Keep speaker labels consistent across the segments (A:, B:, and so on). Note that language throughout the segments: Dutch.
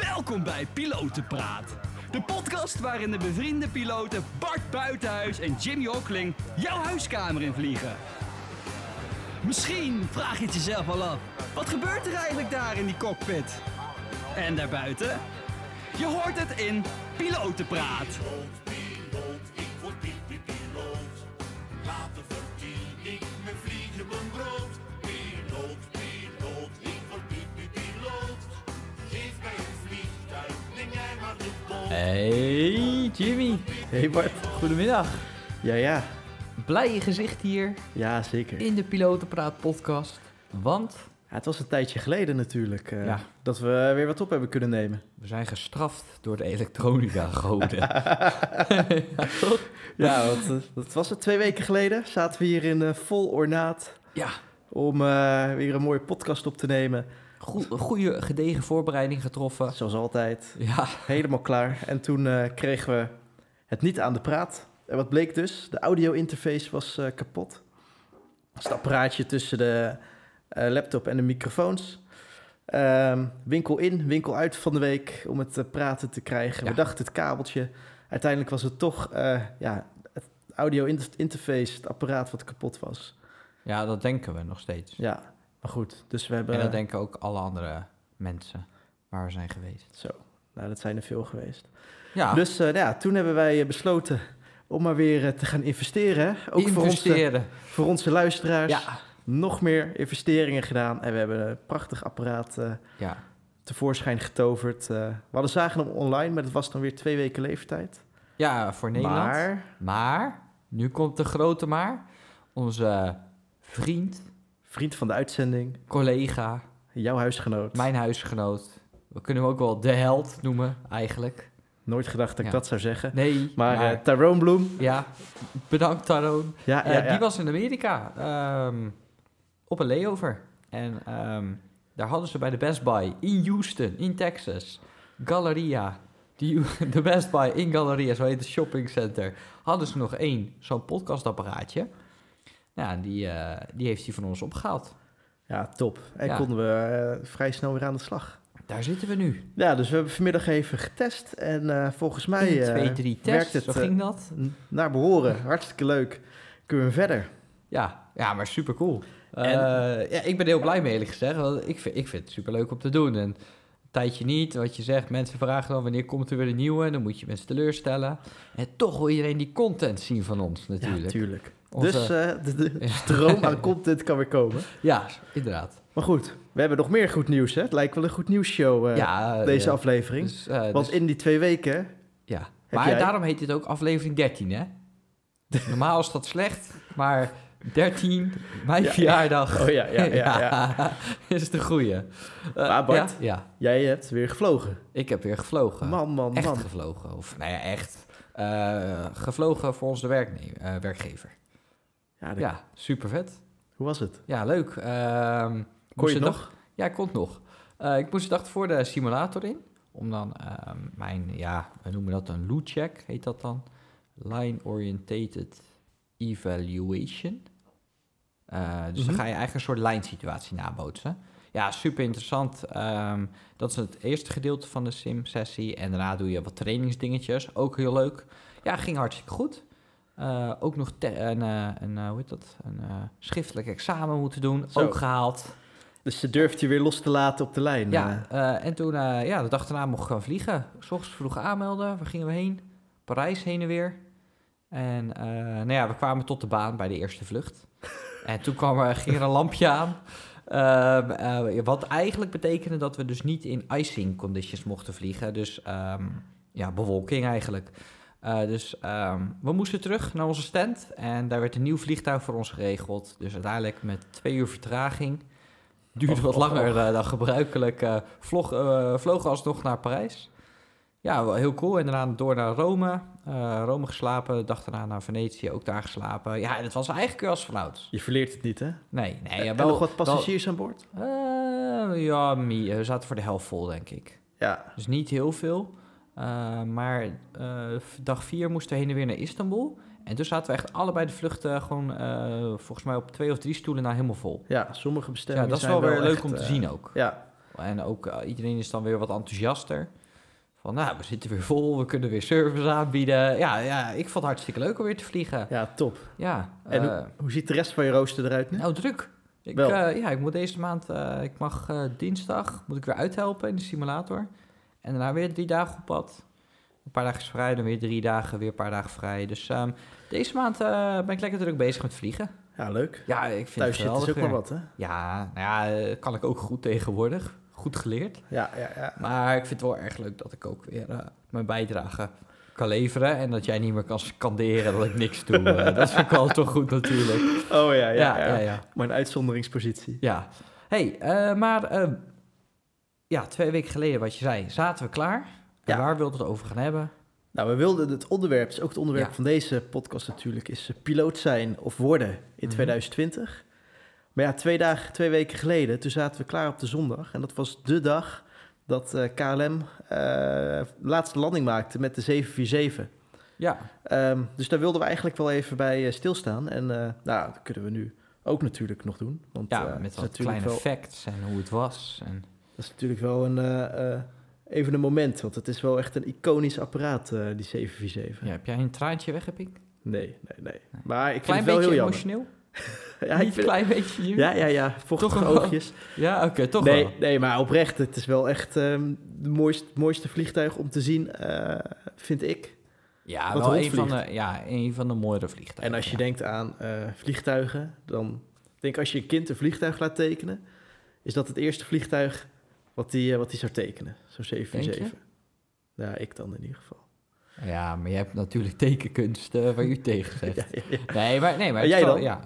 A: Welkom bij Pilotenpraat. De podcast waarin de bevriende piloten Bart Buitenhuis en Jimmy Hockling jouw huiskamer in vliegen. Misschien vraag je het jezelf al af. Wat gebeurt er eigenlijk daar in die cockpit? En daarbuiten? Je hoort het in Pilotenpraat.
B: Jimmy,
C: Hey Bart.
B: goedemiddag.
C: Ja, ja.
B: Blij gezicht hier
C: Ja, zeker.
B: in de Pilotenpraat podcast. Want
C: Ja, het was een tijdje geleden natuurlijk eh,
B: Ja.
C: dat we weer wat op hebben kunnen nemen.
B: we zijn gestraft door de elektronica goden. ja, toch?
C: Ja, want eh, dat was het twee weken geleden. Zaten we hier in eh, vol ornaat
B: ja
C: om eh, weer een mooie podcast op te nemen.
B: Goe- goede gedegen voorbereiding getroffen.
C: Zoals altijd.
B: Ja,
C: Helemaal klaar. En toen eh, kregen we het niet aan de praat. En wat bleek dus? De audio-interface was eh, kapot. Dat is het apparaatje tussen de eh, laptop en de microfoons. Ehm, winkel in, winkel uit van de week om het praten te krijgen.
B: Ja.
C: We dachten het kabeltje. Uiteindelijk was het toch ja, het audio-interface, het apparaat wat kapot was.
B: ja, dat denken we nog steeds.
C: Ja, maar goed. Dus we hebben...
B: En dat denken ook alle andere mensen waar we zijn geweest.
C: Zo, nou dat zijn er veel geweest.
B: Ja,
C: Dus eh, nou ja, toen hebben wij eh, besloten om maar weer eh, te gaan investeren. Ook voor onze, voor onze luisteraars.
B: Ja,
C: Nog meer investeringen gedaan. En we hebben een prachtig apparaat
B: ja.
C: tevoorschijn getoverd. We hadden zagen hem online, maar dat was dan weer twee weken leeftijd.
B: ja, voor Nederland.
C: Maar,
B: maar, nu komt de grote maar. Onze vriend,
C: vriend van de uitzending,
B: collega,
C: jouw huisgenoot.
B: Mijn huisgenoot. We kunnen hem ook wel de held noemen, eigenlijk.
C: Nooit gedacht dat ik
B: Ja.
C: dat zou zeggen.
B: Nee,
C: Maar,
B: maar,
C: eh Tyrone Bloem,
B: ja, bedankt Taroon.
C: ja,
B: Eh,
C: ja.
B: Die was in Amerika ehm, op een layover. En ehm, daar hadden ze bij de Best Buy in Houston, in Texas, Galleria. De Best Buy in Galleria, zo heet het shoppingcenter. Hadden ze nog één, zo'n podcastapparaatje. Nou, die, eh, die heeft hij van ons opgehaald.
C: ja, top. En
B: Ja.
C: konden we eh, vrij snel weer aan de slag.
B: Daar zitten we nu.
C: Ja, dus we hebben vanmiddag even getest. En eh, volgens mij
B: 1, 2, 3
C: werkt het
B: Zo ging dat.
C: naar behoren. Hartstikke leuk. Kunnen we verder?
B: Ja, ja maar super cool.
C: En-
B: ja, ik ben heel blij mee eerlijk gezegd. Want ik, vind, ik vind het super leuk om te doen. En tijdje niet, wat je zegt, mensen vragen dan wanneer komt er weer een nieuwe. Dan moet je mensen teleurstellen. En toch wil iedereen die content zien van ons
C: Ja,
B: natuurlijk.
C: natuurlijk.
B: Onze-
C: Dus eh, de, de
B: Ja.
C: stroom aan content kan weer komen.
B: ja, inderdaad.
C: Maar goed, we hebben nog meer goed nieuws. Hè? Het lijkt wel een goed nieuwsshow eh
B: ja,
C: deze
B: ja.
C: aflevering.
B: Dus, eh,
C: Want
B: dus-
C: in die twee weken...
B: ja. Maar
C: jij-
B: daarom heet dit ook aflevering 13, hè? Normaal is dat slecht, maar 13, mijn
C: Ja.
B: verjaardag.
C: Oh ja, ja, ja. ja.
B: is de goeie. Eh,
C: Maar Bart-
B: ja, ja,
C: Jij hebt weer gevlogen.
B: ik heb weer gevlogen.
C: Man, man,
B: echt
C: man.
B: gevlogen. Of nou ja, echt. Eh, gevlogen voor onze werkne- eh, werkgever.
C: Ja, dat-
B: Ja, super vet.
C: Hoe was het?
B: Ja, leuk. Ehm,
C: Kon je
B: dag-
C: nog?
B: Ja, ik kon het nog. Eh, ik moest de dag voor de simulator in. Om dan ehm, mijn, ja, we noemen dat een loot check, heet dat dan. Line Orientated Evaluation. Eh, dus
C: Mhm.
B: dan ga je eigenlijk een soort lijnsituatie nabootsen. Ja, super interessant. Ehm, dat is het eerste gedeelte van de sim-sessie. En daarna doe je wat trainingsdingetjes. Ook heel leuk. Ja, ging hartstikke goed. Eh, ook nog een, eh, een, hoe heet dat? een schriftelijk examen moeten doen.
C: Zo.
B: Ook gehaald.
C: Dus ze durft je weer los te laten op de lijn.
B: Ja, en toen, ja, de dag daarna mocht ik gaan vliegen. S ochtends vroeg aanmelden. Waar gingen we heen? Parijs heen en weer. En nou ja, we kwamen tot de baan bij de eerste vlucht. En toen kwam er, een lampje aan. Ehm, eh, wat eigenlijk betekende dat we dus niet in icing conditions mochten vliegen. Dus ehm, ja, bewolking eigenlijk. Eh, dus ehm, we moesten terug naar onze stand. En daar werd een nieuw vliegtuig voor ons geregeld. Dus uiteindelijk met twee uur vertraging. Duurde
C: Och,
B: wat langer eh, dan gebruikelijk. vlog, vlogen alsnog naar Parijs. Ja, wel heel cool. En daarna door naar Rome. Eh, Rome geslapen. De dag daarna naar Venetië. Ook daar geslapen. Ja, en het was eigenlijk als vanouds.
C: Je verleert het niet, hè?
B: Nee, nee. Ja,
C: en
B: wel,
C: nog wat passagiers aan boord?
B: eh, ja, we zaten voor de helft vol, denk ik.
C: Ja.
B: Dus niet heel veel. Eh, maar eh, dag vier moesten we heen en weer naar Istanbul. En toen zaten we echt allebei de vluchten gewoon eh, volgens mij op twee of drie stoelen naar helemaal vol.
C: Ja, sommige
B: Ja,
C: bestemmingen
B: dat is wel weer leuk om te
C: eh,
B: zien ook.
C: Ja,
B: En ook eh, iedereen is dan weer wat enthousiaster. Van, nou, we zitten weer vol, we kunnen weer service aanbieden. Ja, ja ik vond het hartstikke leuk om weer te vliegen.
C: Ja, top.
B: Ja,
C: En
B: eh,
C: hoe, hoe ziet de rest van je rooster eruit nu?
B: nou, druk. Ik,
C: Wel.
B: eh, ja, ik moet deze maand, eh, ik mag eh, dinsdag, moet ik weer uithelpen in de simulator. En daarna weer drie dagen op pad. Een paar dagen vrij, dan weer drie dagen, weer een paar dagen vrij. Dus ehm, deze maand eh, ben ik lekker druk bezig met vliegen.
C: Ja, leuk.
B: Ja, ik vind
C: Thuis
B: het
C: is
B: geweldig
C: ook maar wat, hè?
B: Ja, nou ja, eh, kan ik ook goed tegenwoordig. Goed geleerd.
C: Ja, ja, ja.
B: Maar ik vind het wel erg leuk dat ik ook weer eh, mijn bijdrage kan leveren. En dat jij niet meer kan scanderen dat ik niks doe. Eh, dat vind ik wel toch goed natuurlijk.
C: Oh ja, ja,
B: Ja,
C: ja.
B: ja, ja.
C: Mijn uitzonderingspositie.
B: Ja. hey, eh, maar ja, twee weken geleden wat je zei, zaten we klaar. En waar wilden we het over gaan hebben?
C: Nou, we wilden het onderwerp, is ook het onderwerp van deze podcast natuurlijk, is piloot zijn of worden in
B: Mhm.
C: 2020. Maar ja, twee, dagen, twee weken geleden, toen zaten we klaar op de zondag. En dat was de dag dat eh, KLM eh laatste landing maakte met de 747.
B: Ja,
C: Ehm, dus daar wilden we eigenlijk wel even bij eh, stilstaan. En nou, dat kunnen we nu ook natuurlijk nog doen. Want
B: ja met wat kleine
C: wel,
B: facts en hoe het was. En,
C: dat is natuurlijk wel een, even een moment. Want het is wel echt een iconisch apparaat, die 747.
B: ja, heb jij een traantje weggepikt?
C: Nee, nee, nee. Maar ik vind het wel
B: beetje
C: heel jammer.
B: emotioneel?
C: Ja,
B: Niet
C: ik vind-
B: klein beetje?
C: Ja, ja, ja. Vochtige
B: Toch wel.
C: oogjes.
B: Ja, oké, toch
C: nee,
B: wel.
C: nee, maar oprecht, het is wel echt ehm de mooiste, mooiste vliegtuig om te zien, eh, vind ik.
B: Ja, wel een van, de, ja, een van de mooiere vliegtuigen.
C: En als je
B: ja.
C: denkt aan eh, vliegtuigen, dan denk als je een kind een vliegtuig laat tekenen, is dat het eerste vliegtuig wat die, eh, wat die zou tekenen. Zo'n 747. Ja, ik dan in ieder geval.
B: Ja, maar je hebt natuurlijk tekenkunst eh, waar u tegen zegt.
C: Ja, ja, ja.
B: Nee, maar, nee, maar
C: jij
B: wel-
C: dan?
B: Ja,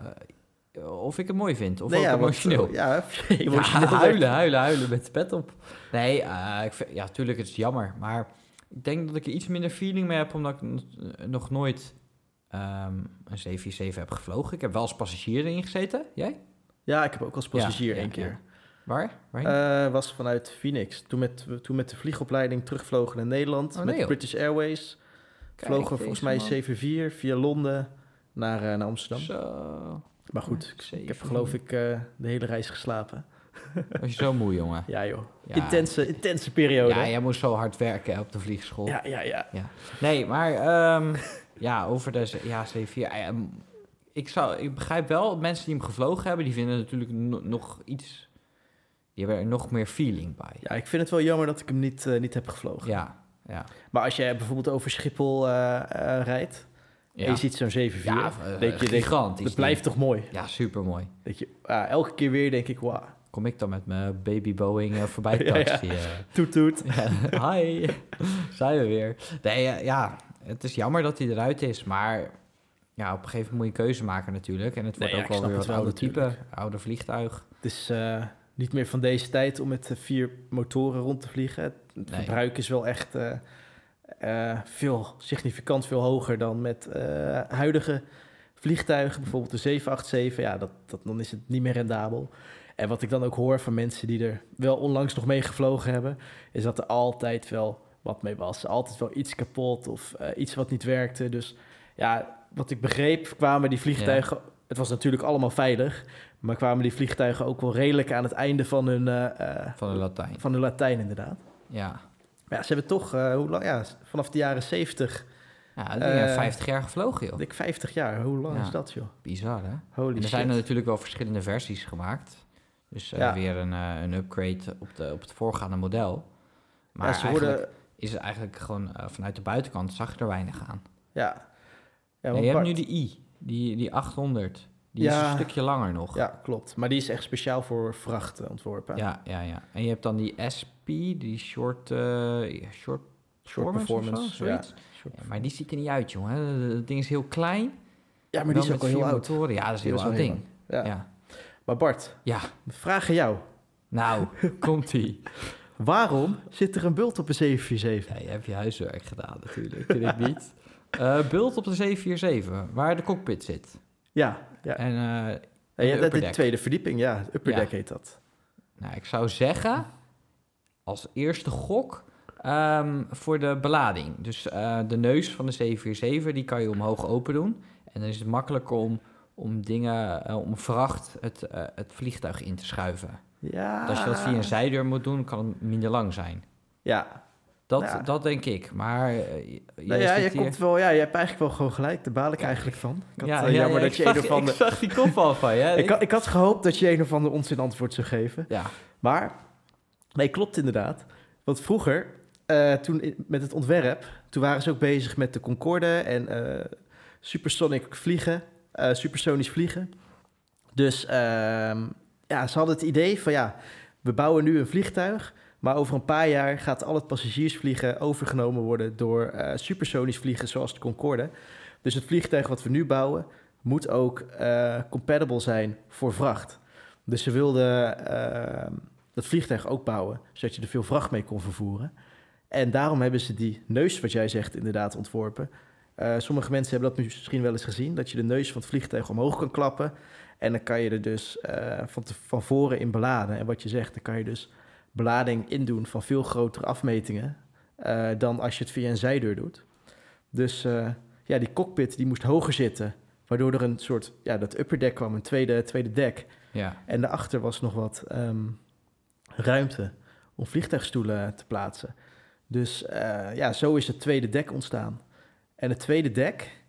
B: eh, of ik het mooi vind, of
C: Nee,
B: ook
C: ja, want,
B: emotioneel.
C: eh, ja, emotioneel.
B: huilen, huilen, huilen met de pet op. Nee, eh, ik vind, ja, natuurlijk, het is jammer. Maar ik denk dat ik er iets minder feeling mee heb, omdat ik nog nooit ehm, een 747 heb gevlogen. Ik heb wel als passagier erin gezeten. Jij?
C: Ja, ik heb ook als passagier één keer.
B: Waar?
C: Eh, was vanuit Phoenix. Toen met, toen met de vliegopleiding terugvlogen naar Nederland.
B: Oh, nee,
C: met. British Airways.
B: Kijk,
C: vlogen volgens mij
B: deze man.
C: 7-4 via Londen naar, eh, naar Amsterdam.
B: Zo.
C: Maar goed,
B: Ja,
C: ik heb
B: 7-4.
C: geloof ik eh, de hele reis geslapen.
B: Was je zo moe, jongen?
C: Ja joh,
B: Ja.
C: intense, intense periode.
B: Ja, jij moest zo hard werken hè, op de vliegschool.
C: ja, ja, ja.
B: Nee, maar ehm, ja, over de ja, C4. eh, ehm, ik, zou, ik begrijp wel, mensen die hem gevlogen hebben, die vinden natuurlijk no- nog iets... Die hebben er nog meer feeling bij.
C: Ja, ik vind het wel jammer dat ik hem niet, niet heb gevlogen.
B: Ja, ja.
C: Maar als jij bijvoorbeeld over Schiphol eh, eh, rijdt
B: Ja,
C: en je ziet zo'n 7-4,
B: ja
C: denk je,
B: gigantisch.
C: dat blijft toch mooi.
B: Ja, super mooi.
C: Dat je, ah, elke keer weer denk ik, wauw,
B: Kom ik dan met mijn baby Boeing eh, voorbij taxi. eh.
C: toet toet.
B: Hi, zijn we weer. Nee, eh, ja, het is jammer dat hij eruit is, maar ja, op een gegeven moment moet je keuze maken natuurlijk. En het wordt
C: Nee,
B: ook wel weer
C: het
B: wat oude type, oude vliegtuig.
C: Het is eh, niet meer van deze tijd om met eh, vier motoren rond te vliegen. Het,
B: Nee.
C: verbruik is wel echt eh, eh, veel, significant veel hoger dan met huidige vliegtuigen. Bijvoorbeeld de 787, ja, dat, dat, dan is het niet meer rendabel. En wat ik dan ook hoor van mensen die er wel onlangs nog mee gevlogen hebben, is dat er altijd wel wat mee was. Altijd wel iets kapot of iets wat niet werkte. Dus ja, wat ik begreep, kwamen die vliegtuigen. Het was natuurlijk allemaal veilig, maar kwamen die vliegtuigen ook wel redelijk aan het einde van hun, eh, eh,
B: Van de Latijn.
C: van hun Latijn, inderdaad.
B: Ja,
C: Maar ja, ze hebben toch, eh, hoe lang, ja, vanaf de jaren 70,
B: ja
C: Eh,
B: 50 jaar gevlogen, joh.
C: dik 50 jaar. Hoe lang
B: Ja.
C: is dat, joh?
B: Bizar, hè?
C: Holy
B: En er
C: shit.
B: zijn er natuurlijk wel verschillende versies gemaakt. Dus
C: Ja.
B: weer een, een upgrade op, de, op het voorgaande model. Maar
C: ja, ze
B: eigenlijk
C: worden,
B: is het eigenlijk gewoon vanuit de buitenkant zag je er weinig aan.
C: ja. Ja,
B: je hebt nu de I, die, die 800. Die is
C: Ja.
B: een stukje langer nog.
C: Ja, klopt. Maar die is echt speciaal voor vracht eh, ontworpen.
B: ja, ja, ja. En je hebt dan die SP, die short, eh, short,
C: Short
B: performance, of zo, zoiets.
C: Short-
B: Ja, maar die ziet er niet uit, jongen. Het ding is heel klein.
C: Ja, maar die is ook al heel oud.
B: motoren. Ja, dat is heel
C: is
B: oud ding.
C: Ja. Maar Bart,
B: ja.
C: vraag aan jou.
B: Nou, komt-ie.
C: Waarom zit er een bult op een 747?
B: Ja, je hebt je huiswerk gedaan natuurlijk, en ik niet. Eh bult op de 747, waar de cockpit zit.
C: Ja, ja.
B: En eh,
C: Ja,
B: de
C: tweede verdieping, ja. Upper deck heet dat.
B: Nou, ik zou zeggen, als eerste gok ehm, voor de belading. Dus eh, de neus van de 747, die kan je omhoog open doen. En dan is het makkelijker om, om dingen, eh, om vracht het, het vliegtuig in te schuiven.
C: Ja.
B: Want als je dat via een zijdeur moet doen, kan het minder lang zijn.
C: Ja.
B: Dat, dat denk ik. Maar eh, jij
C: Nou ja, je, komt wel, ja, je hebt eigenlijk wel gewoon gelijk. Daar baal ik eigenlijk van. Ik had,
B: ja,
C: eh,
B: ja,
C: jammer
B: ja,
C: dat je
B: zag,
C: een of ander...
B: Ik zag die kop al van je.
C: Ik had, ik had gehoopt dat je een of ander onzin antwoord zou geven.
B: Ja,
C: Maar, nee, klopt inderdaad. Want vroeger, eh, toen met het ontwerp, toen waren ze ook bezig met de Concorde en supersonic vliegen, supersonisch vliegen. Dus ehm, ja, ze hadden het idee van ja, we bouwen nu een vliegtuig, maar over een paar jaar gaat al het passagiersvliegen overgenomen worden door eh, supersonisch vliegen zoals de Concorde. Dus het vliegtuig wat we nu bouwen moet ook eh, compatible zijn voor vracht. Dus ze wilden ehm, dat vliegtuig ook bouwen, zodat je er veel vracht mee kon vervoeren. En daarom hebben ze die neus, wat jij zegt, inderdaad ontworpen. Sommige mensen hebben dat misschien wel eens gezien, dat je de neus van het vliegtuig omhoog kan klappen. En dan kan je er dus van voren in beladen. En wat je zegt, dan kan je dus belading indoen van veel grotere afmetingen eh, dan als je het via een zijdeur doet. Dus eh, ja, die cockpit die moest hoger zitten, waardoor er een soort, ja, dat upper deck kwam, een tweede, tweede dek.
B: ja.
C: En daarachter was nog wat ehm, ruimte om vliegtuigstoelen te plaatsen. Dus eh, ja, zo is het tweede dek ontstaan. En het tweede dek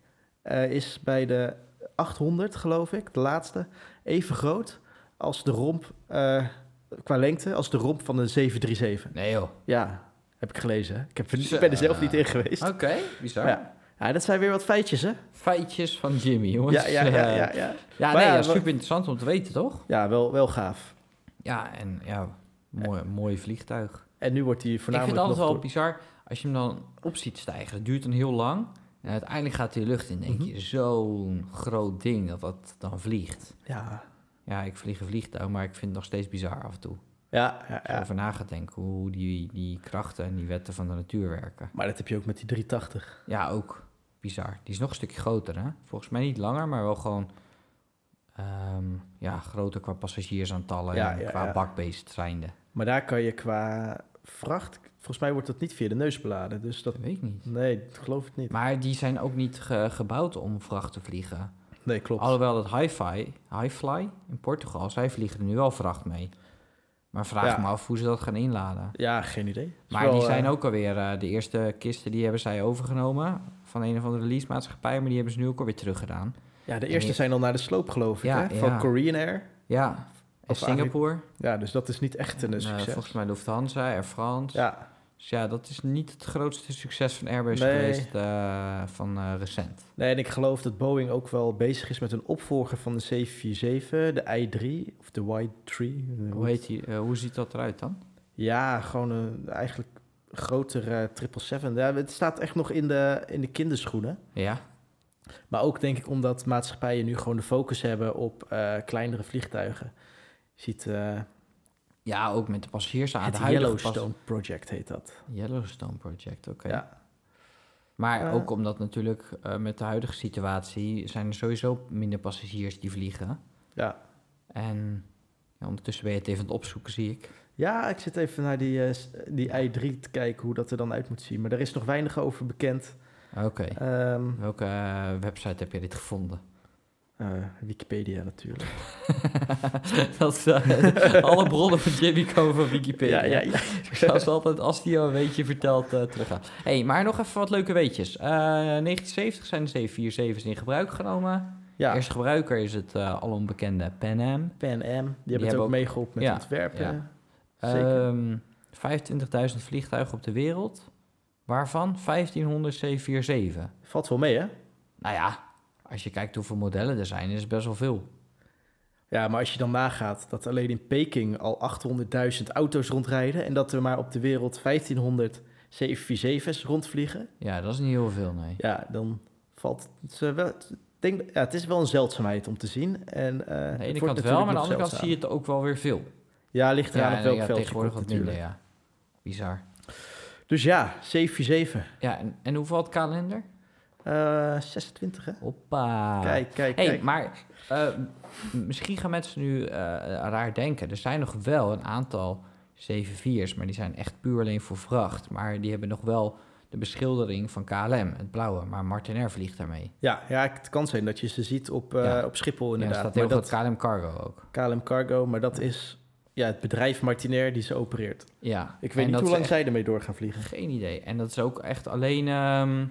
C: is bij de 800, geloof ik, de laatste, even groot als de romp, qua lengte, als de romp van een 737.
B: Nee joh.
C: Ja, heb ik gelezen. hè. Ik, heb, ik ben er zelf niet in geweest.
B: Oké, bizar.
C: Ja. ja, dat zijn weer wat feitjes, hè?
B: Feitjes van Jimmy, jongens.
C: Ja, ja, ja, ja. Ja,
B: nee,
C: ja,
B: super interessant om te weten, toch?
C: ja wel, wel gaaf.
B: Ja, en ja, mooi, mooi vliegtuig.
C: En nu wordt hij
B: Ik vind
C: voornamelijk
B: het altijd wel bizar als je hem dan op ziet stijgen. Het duurt dan heel lang. En uiteindelijk gaat hij de lucht in. denk
C: Mhm.
B: je, zo'n groot ding dat dat dan vliegt.
C: Ja,
B: Ja, ik vlieg een vliegtuig, maar ik vind het nog steeds bizar af en toe.
C: ja, ja.
B: Over na gaat denken hoe die, die krachten en die wetten van de natuur werken.
C: Maar dat heb je ook met die 380.
B: Ja, ook bizar. Die is nog een stukje groter, hè? Volgens mij niet langer, maar wel gewoon... ehm, ja, groter qua passagiersaantallen
C: Ja,
B: en
C: ja,
B: qua bakbeest zijnde.
C: Maar daar kan je qua vracht... Volgens mij wordt dat niet via de neus beladen. Dus dat...
B: Dat weet ik niet.
C: Nee, dat geloof ik niet.
B: Maar die zijn ook niet ge- gebouwd om vracht te vliegen.
C: Nee, klopt.
B: Alhoewel dat Hi-Fi, Highfly in Portugal, zij vliegen er nu wel vracht mee. Maar vraag
C: Ja.
B: me af hoe ze dat gaan inladen.
C: Ja, geen idee.
B: Maar
C: wel,
B: die zijn
C: eh,
B: ook alweer, eh, de eerste kisten die hebben zij overgenomen van een of andere release-maatschappij, maar die hebben ze nu ook alweer teruggedaan.
C: Ja, de
B: en
C: eerste
B: je-
C: zijn al naar de sloop, geloof ik.
B: Ja,
C: hè? Van
B: ja.
C: Korean Air.
B: Ja, en Singapore,
C: Ja, dus dat is niet echt een
B: en, eh,
C: succes.
B: volgens mij Lufthansa, Air France.
C: Ja,
B: Dus ja, dat is niet het grootste succes van Airbus
C: Nee.
B: geweest eh, van eh, recent.
C: nee, en ik geloof dat Boeing ook wel bezig is met een opvolger van de 747, de i3 of de Y3.
B: Hoe, heet die, eh, hoe ziet dat eruit dan?
C: Ja, gewoon een eigenlijk groter eh 777. Ja, het staat echt nog in de, in de kinderschoenen.
B: Ja,
C: Maar ook denk ik omdat maatschappijen nu gewoon de focus hebben op kleinere vliegtuigen. Je ziet
B: ja ook met de passagiers aan
C: het Yellowstone Project heet dat.
B: Yellowstone Project, oké.
C: Ja.
B: Maar ook omdat natuurlijk eh, met de huidige situatie zijn er sowieso minder passagiers die vliegen.
C: Ja.
B: En ja, ondertussen ben je het even aan het opzoeken, zie ik.
C: ja, ik zit even naar die, eh, die i3 te kijken hoe dat er dan uit moet zien. Maar er is nog weinig over bekend.
B: Oké.
C: Ehm,
B: Welke eh, website heb je dit gevonden?
C: Eh, Wikipedia natuurlijk.
B: dat is, eh, alle bronnen van Jimmy komen van Wikipedia.
C: Ja, ja, ja.
B: Ze altijd, als die al een weetje vertelt, eh teruggaan. hey, maar nog even wat leuke weetjes. Eh 1970 zijn de 747's in gebruik genomen.
C: ja.
B: Eerste gebruiker is het eh alom bekende Pan Am.
C: Pan Am, die hebben het
B: hebben
C: ook meegeholpen met ontwerpen.
B: Ehm 25.000 vliegtuigen op de wereld, waarvan 1500 747.
C: Valt wel mee, hè?
B: Nou ja, als je kijkt hoeveel modellen er zijn, is het best wel veel.
C: Ja, maar als je dan nagaat dat alleen in Peking al 800.000 auto's rondrijden... en dat er maar op de wereld 1500 747's rondvliegen...
B: Ja, dat is niet heel veel, nee.
C: ja, dan valt het eh, wel... Denk, ja, het is wel een zeldzaamheid om te zien. En, eh,
B: Aan de ene kant wel, maar aan de andere kant zie je het ook wel weer veel.
C: Ja, ligt eraan op welk
B: ja,
C: veld je
B: tegenwoordig
C: komt
B: wat minder,
C: natuurlijk.
B: ja. Bizar.
C: Dus ja, 747.
B: Ja, en, en hoeveel had kalender?
C: Eh 26, hè?
B: Hoppa.
C: Kijk, kijk,
B: hey,
C: kijk.
B: maar eh, misschien gaan mensen nu eh, raar denken. Er zijn nog wel een aantal 7-4's, maar die zijn echt puur alleen voor vracht. Maar die hebben nog wel de beschildering van KLM, het blauwe. Maar Martinair vliegt daarmee.
C: Ja, ja, het kan zijn dat je ze ziet op, eh,
B: Ja.
C: op Schiphol
B: Ja, er
C: inderdaad.
B: staat
C: maar
B: heel
C: dat,
B: veel KLM Cargo ook.
C: KLM Cargo, maar dat is ja, het bedrijf Martinair die ze opereert.
B: Ja.
C: Ik weet
B: En
C: niet hoe lang zij ermee door gaan vliegen.
B: Geen idee. En dat is ook echt alleen, ehm,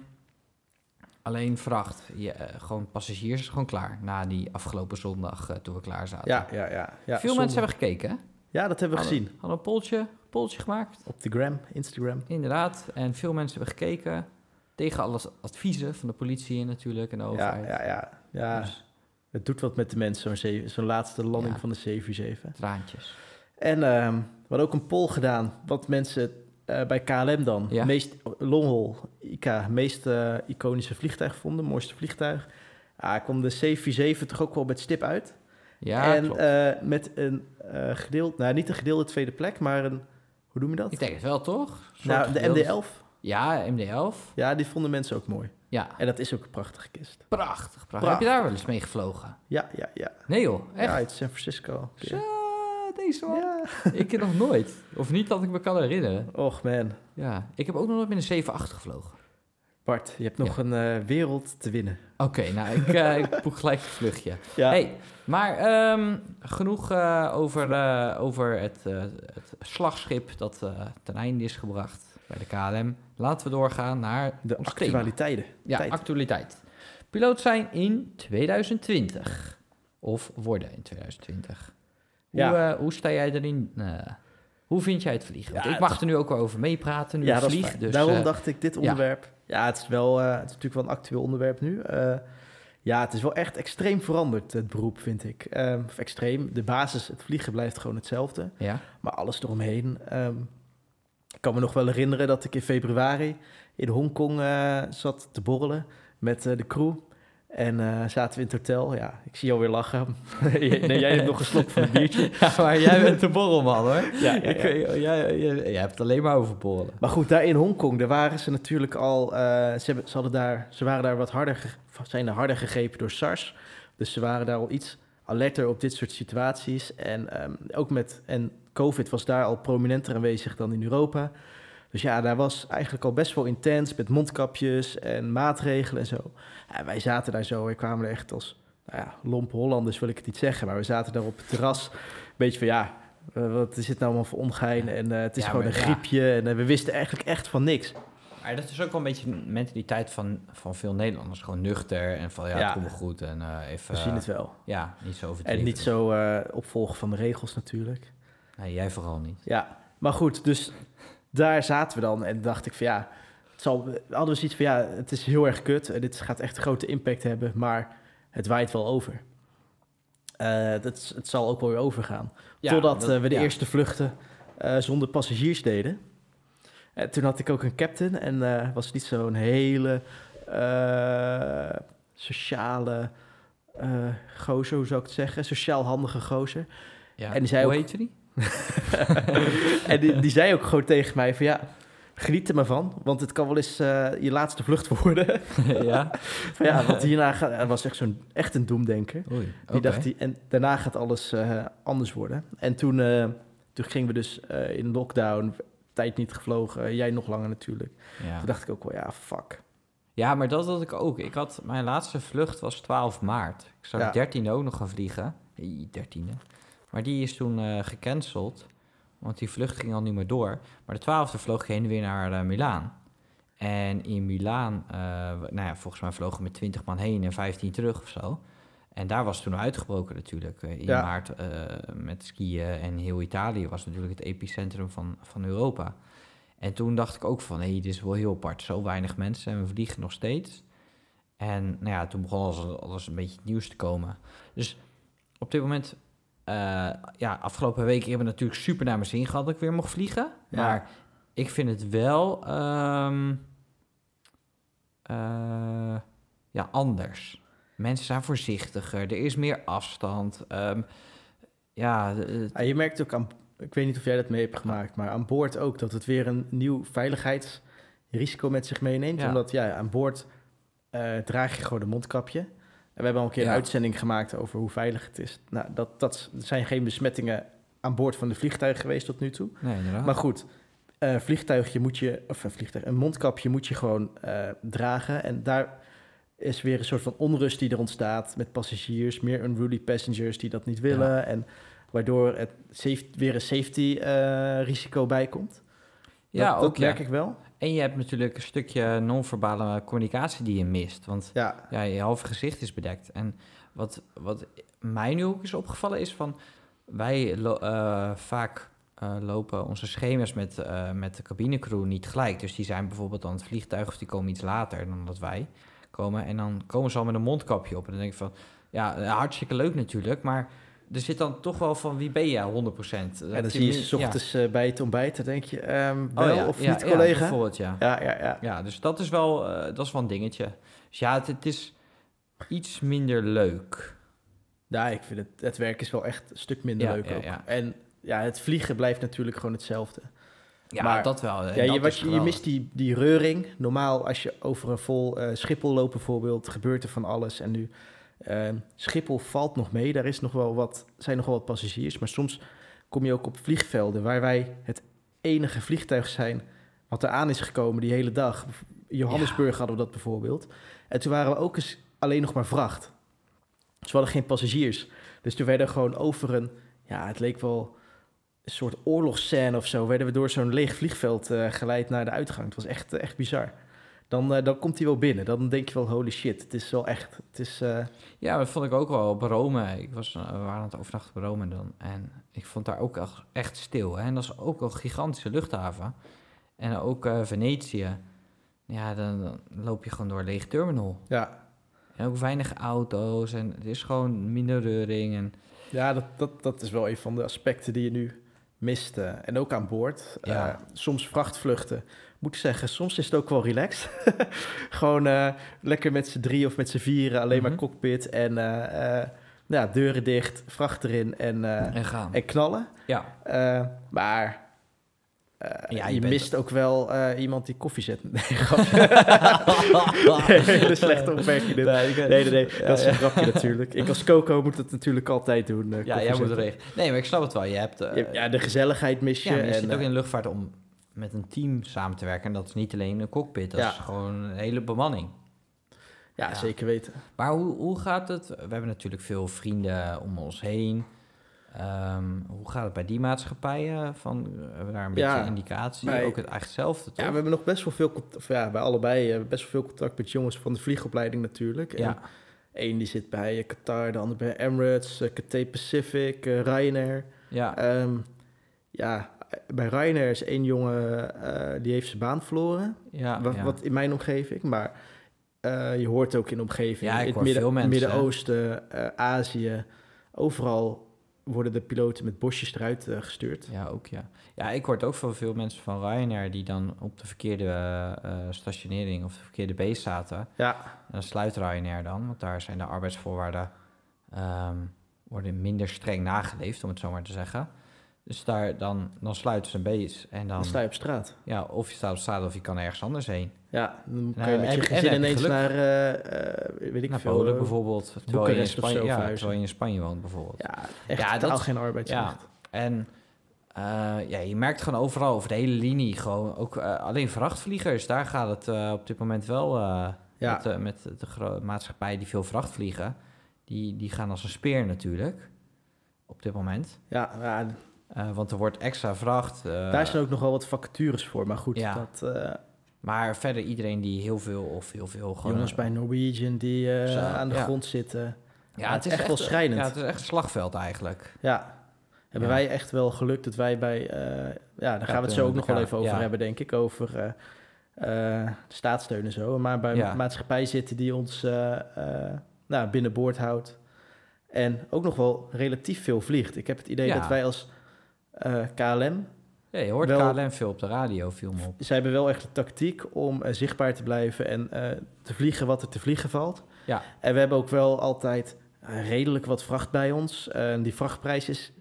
B: alleen vracht. Je, eh, gewoon passagiers is gewoon klaar. Na die afgelopen zondag eh, toen we klaar zaten.
C: Ja, ja, ja. ja
B: Veel mensen hebben gekeken. hè?
C: Ja, dat hebben we
B: Hadden-
C: gezien.
B: Hadden een polltje, polltje gemaakt.
C: Op de gram, Instagram.
B: Inderdaad. En veel mensen hebben gekeken. Tegen alle adviezen van de politie natuurlijk en de
C: Ja,
B: overheid.
C: ja, ja. ja.
B: Dus
C: Het doet wat met de mensen, zo'n zo'n laatste landing
B: Ja.
C: van de 747.
B: traantjes.
C: En ehm, we hadden ook een poll gedaan, wat mensen eh, bij KLM dan
B: Ja.
C: meest longhol, IK, meest eh, iconische vliegtuig vonden, mooiste vliegtuig. Ah, kwam de 747 toch ook wel met stip uit.
B: Ja,
C: en
B: klopt.
C: eh, met een gedeeld, nou niet een gedeelde tweede plek, maar een, hoe noem je dat?
B: Ik denk het wel, toch?
C: Nou, de
B: gedeeld-
C: MD-11.
B: Ja, MD-11.
C: Ja, die vonden mensen ook mooi.
B: Ja,
C: En dat is ook een prachtige kist.
B: prachtig, prachtig. Heb je daar wel eens mee gevlogen?
C: Ja, ja, ja.
B: Nee joh, echt?
C: Ja, uit San Francisco.
B: Zo,
C: Ja.
B: Ik heb nog nooit. Of niet dat ik me kan herinneren.
C: Och man.
B: Ja, ik heb ook nog nooit met een 7-8 gevlogen.
C: Bart, je hebt nog een eh, wereld te winnen.
B: Oké, nou, ik, ik boek gelijk een vluchtje.
C: Ja.
B: Hey, maar ehm, genoeg eh, over, over het, het slagschip dat ten einde is gebracht bij de KLM. Laten we doorgaan naar
C: de actualiteiten.
B: Ja,
C: Tijd.
B: actualiteit. Piloot zijn in 2020. Of worden in 2020. Hoe, eh, hoe sta jij erin? eh, hoe vind jij het vliegen? Want
C: Ja,
B: ik mag
C: het-
B: er nu ook wel over meepraten, nu
C: ja, dat
B: vlieg. Dus,
C: Daarom
B: eh,
C: dacht ik, dit onderwerp... Ja, het, is wel, eh, het is natuurlijk wel een actueel onderwerp nu. Eh, ja, het is wel echt extreem veranderd, het beroep, vind ik. Ehm, of extreem. De basis, het vliegen blijft gewoon hetzelfde.
B: ja.
C: Maar alles eromheen. ehm, ik kan me nog wel herinneren dat ik in februari in Hongkong eh, zat te borrelen met eh, de crew. En eh, zaten we in het hotel. Ja, ik zie jou weer lachen. nee, jij hebt nog een slok van een biertje.
B: ja, maar jij bent de borrelman hoor.
C: Ja, ja,
B: Ik
C: ja.
B: weet- jij, jij, jij hebt het alleen maar over borrelen.
C: Maar goed, daar in Hongkong, daar waren ze natuurlijk al... eh, ze, hebben, ze, hadden daar, ze waren daar wat harder, zijn er harder gegrepen door SARS. Dus ze waren daar al iets alerter op dit soort situaties. En ehm, ook met... En COVID was daar al prominenter aanwezig dan in Europa. Dus ja, daar was eigenlijk al best wel intens met mondkapjes en maatregelen en zo. En wij zaten daar zo, we kwamen er echt als... Nou ja, lompe Hollanders wil ik het niet zeggen, maar we zaten daar op het terras. Een beetje van, ja, eh, wat is dit nou allemaal voor ongein? En eh, het is
B: Ja,
C: gewoon een
B: ja.
C: griepje. En eh, we wisten eigenlijk echt van niks.
B: Maar dat is ook wel een beetje de mentaliteit van, van veel Nederlanders. Gewoon nuchter en van ja,
C: Ja.
B: het komt goed. En even...
C: We zien het wel.
B: Ja, niet zo overdreven.
C: En niet zo opvolgen van de regels natuurlijk.
B: Nee, jij vooral niet.
C: Ja, maar goed, dus daar zaten we dan. En dacht ik van ja, het zal, hadden we zoiets van ja, het is heel erg kut. En dit gaat echt een grote impact hebben, maar het waait wel over. Eh, dat, het zal ook wel weer overgaan.
B: Ja,
C: Totdat
B: dat-
C: eh, we de
B: ja.
C: eerste vluchten eh, zonder passagiers deden. En toen had ik ook een captain en was niet zo'n hele sociale gozer, hoe zou ik het zeggen? Sociaal handige gozer.
B: Ja.
C: En die zei
B: Hoe
C: ook-
B: heette die?
C: en die, die zei ook gewoon tegen mij van ja, geniet er maar van, want het kan wel eens eh, je laatste vlucht worden.
B: ja.
C: van ja, want hierna gaat, was echt zo'n echt een doemdenker.
B: Oei,
C: Die dacht die, en daarna gaat alles eh, anders worden. En toen, eh, toen gingen we dus in lockdown, tijd niet gevlogen, jij nog langer natuurlijk.
B: Ja.
C: Toen dacht ik ook wel ja, fuck.
B: ja, maar dat had ik ook. Ik had, mijn laatste vlucht was 12 maart. Ik zou
C: Ja.
B: de 13e ook nog gaan vliegen. Hey, 13e. Maar die is toen eh, gecanceld. Want die vlucht ging al niet meer door. Maar de 12e vloog heen en weer naar eh, Milaan. En in Milaan, eh, nou ja, volgens mij vlogen we met 20 man heen en 15 terug of zo. En daar was toen uitgebroken natuurlijk. in
C: Ja.
B: maart met skiën en heel Italië was natuurlijk het epicentrum van, van Europa. En toen dacht ik ook van, hé, dit is wel heel apart. Zo weinig mensen en we vliegen nog steeds. En nou ja, toen begon alles, alles een beetje het nieuws te komen. Dus op dit moment, ja, afgelopen weken hebben we natuurlijk super naar mijn zin gehad dat ik weer mocht vliegen.
C: Ja.
B: Maar ik vind het wel ehm, eh, ja, anders. Mensen zijn voorzichtiger, er is meer afstand. ehm, ja,
C: Ja, je merkt ook aan, ik weet niet of jij dat mee hebt gemaakt, maar aan boord ook dat het weer een nieuw veiligheidsrisico met zich meeneemt.
B: Ja.
C: Omdat ja, aan boord eh, draag je gewoon een mondkapje. We hebben al een keer
B: Ja.
C: een uitzending gemaakt over hoe veilig het is. Nou, dat, dat zijn geen besmettingen aan boord van de vliegtuig geweest tot nu toe.
B: nee, inderdaad.
C: Maar goed, een vliegtuigje moet je, of een vliegtuig, een mondkapje moet je gewoon eh, dragen. En daar is weer een soort van onrust die er ontstaat met passagiers, meer unruly passengers die dat niet willen. En waardoor het weer een safety eh, risico bij komt.
B: Ja,
C: dat,
B: ook
C: dat
B: ja.
C: merk ik wel.
B: En je hebt natuurlijk een stukje non-verbale communicatie die je mist. Want
C: Ja,
B: ja, je halve gezicht is bedekt. En wat, wat mij nu ook is opgevallen is van... Wij eh, vaak eh, lopen onze schema's met, eh, met de cabinecrew niet gelijk. Dus die zijn bijvoorbeeld aan het vliegtuig of die komen iets later dan dat wij komen. En dan komen ze al met een mondkapje op. En dan denk ik van, ja, hartstikke leuk natuurlijk, maar... Er zit dan toch wel van wie ben je 100%.
C: en dan zie je ze ochtends eh, bij het ontbijt, dan denk je,
B: Oh
C: wel
B: ja,
C: of niet,
B: ja,
C: collega?
B: bijvoorbeeld, ja.
C: Ja, ja, ja.
B: Ja, dus dat is wel, eh, dat is wel een dingetje. Dus ja, het, het is iets minder leuk.
C: Ja, ik vind het, het werk is wel echt een stuk minder leuk ook. En ja, het vliegen blijft natuurlijk gewoon hetzelfde.
B: Ja,
C: Maar-
B: dat wel.
C: Ja, je, wat, mist die, die reuring. Normaal, als je over een vol eh, Schiphol loopt bijvoorbeeld, gebeurt er van alles. En nu, eh, Schiphol valt nog mee. Daar is nog wel wat, zijn nog wel wat passagiers. Maar soms kom je ook op vliegvelden waar wij het enige vliegtuig zijn wat er aan is gekomen die hele dag. Johannesburg hadden we dat bijvoorbeeld. En toen waren we ook eens alleen nog maar vracht. Dus we hadden geen passagiers. Dus toen werden we gewoon over een, ja, het leek wel een soort oorlogsscène of zo, werden we door zo'n leeg vliegveld eh, geleid naar de uitgang. Het was echt, eh, echt bizar. Dan, eh, dan komt hij wel binnen. Dan denk je wel, holy shit, het is wel echt. Het is, eh,
B: Ja, dat vond ik ook wel op Rome. Ik was, eh, we waren aan het overnachten op Rome dan. En ik vond daar ook echt- stil. Hè? En dat is ook een gigantische luchthaven. En ook Venetië. Ja, dan, dan loop je gewoon door een leeg terminal.
C: ja,
B: En ook weinig auto's. En het is gewoon minder reuring. En
C: ja dat, dat, dat is wel een van de aspecten die je nu mist. eh, en ook aan boord.
B: Ja.
C: Soms vrachtvluchten. Moet ik zeggen, soms is het ook wel relaxed. Gewoon eh, lekker met z'n drie of met z'n vieren, alleen
B: Mhm.
C: maar cockpit en eh, eh, ja, deuren dicht, vracht erin en,
B: en gaan.
C: en knallen.
B: Ja,
C: maar
B: Ja,
C: je, mist ook wel iemand die koffie zet. Nee, grapje. Hele slechte opmerking dit.
B: Nee,
C: Nee, nee, nee.
B: Ja,
C: dat is een grapje natuurlijk. Ik als Coco moet het natuurlijk altijd doen.
B: Ja, jij moet
C: zetten.
B: regelen. Nee, maar ik snap het wel. Je hebt...
C: Ja, de gezelligheid mis je.
B: ja, je
C: en,
B: zit ook in de luchtvaart om met een team samen te werken. En dat is niet alleen een cockpit. Dat
C: Ja.
B: is gewoon een hele bemanning.
C: ja,
B: ja.
C: zeker weten.
B: Maar hoe, hoe gaat het? We hebben natuurlijk veel vrienden om ons heen. Ehm, hoe gaat het bij die maatschappijen? Van, hebben we daar een
C: Ja,
B: beetje indicatie?
C: bij-
B: Ook het eigenlijk hetzelfde, toch?
C: Ja, we hebben nog best wel veel contact, of ja, bij allebei eh, best wel veel contact met jongens van de vliegopleiding natuurlijk. En
B: Ja.
C: één die zit bij eh, Qatar, de ander bij Emirates, eh, Cathay Pacific, Ryanair.
B: ja.
C: Ehm, ja, bij Ryanair is één jongen eh, die heeft zijn baan verloren.
B: ja,
C: wat,
B: ja.
C: wat in mijn omgeving, maar eh, je hoort ook in de omgeving.
B: Ja, ik
C: in het
B: hè.
C: Midden-Oosten, eh, Azië, overal worden de piloten met bosjes eruit gestuurd.
B: Ja, ook ja. Ja, ik hoor ook van veel mensen van Ryanair die dan op de verkeerde stationering of de verkeerde base zaten.
C: Ja,
B: En dan sluit Ryanair dan, want daar zijn de arbeidsvoorwaarden ehm, worden minder streng nageleefd, om het zo maar te zeggen. Dus daar, dan, dan sluiten ze een base en dan,
C: dan sta je op straat.
B: ja, of je staat op straat of je kan ergens anders heen.
C: Ja, dan kan je met je
B: en
C: gezin ineens naar, eh, eh, weet ik
B: Naar
C: veel,
B: Polen
C: eh,
B: bijvoorbeeld, terwijl je, in Spanje, ja, terwijl je in Spanje woont bijvoorbeeld.
C: Ja, echt
B: Ja, dat-
C: geen arbeidsrecht.
B: En eh, ja, je merkt gewoon overal over de hele linie, gewoon ook eh, alleen vrachtvliegers, daar gaat het eh, op dit moment wel eh,
C: Ja.
B: met, eh, met de gro- maatschappij die veel vracht vliegen. Die, die gaan als een speer natuurlijk, op dit moment.
C: Ja, ja,
B: Eh, want er wordt extra vracht. eh,
C: daar zijn ook nog wel wat vacatures voor. Maar goed,
B: Ja.
C: dat, eh,
B: Maar verder iedereen die heel veel of heel veel gewoon...
C: jongens bij Norwegian die aan de
B: ja.
C: grond zitten.
B: Ja,
C: het is echt wel schrijnend.
B: Ja, het is echt een slagveld eigenlijk.
C: Ja, hebben
B: Ja.
C: wij echt wel geluk dat wij bij... ja, daar gaan we het zo ook nog wel even over hebben, denk ik. Over de staatssteun en zo. Maar bij maatschappij zitten die ons nou, binnenboord houdt. En ook nog wel relatief veel vliegt. Ik heb het idee dat wij als eh, KLM...
B: Ja, je hoort
C: Wel-
B: KLM veel op de radio, viel me op.
C: Zij hebben wel echt de tactiek om eh, zichtbaar te blijven en eh, te vliegen wat er te vliegen valt.
B: Ja.
C: En we hebben ook wel altijd redelijk wat vracht bij ons. Die vrachtprijs is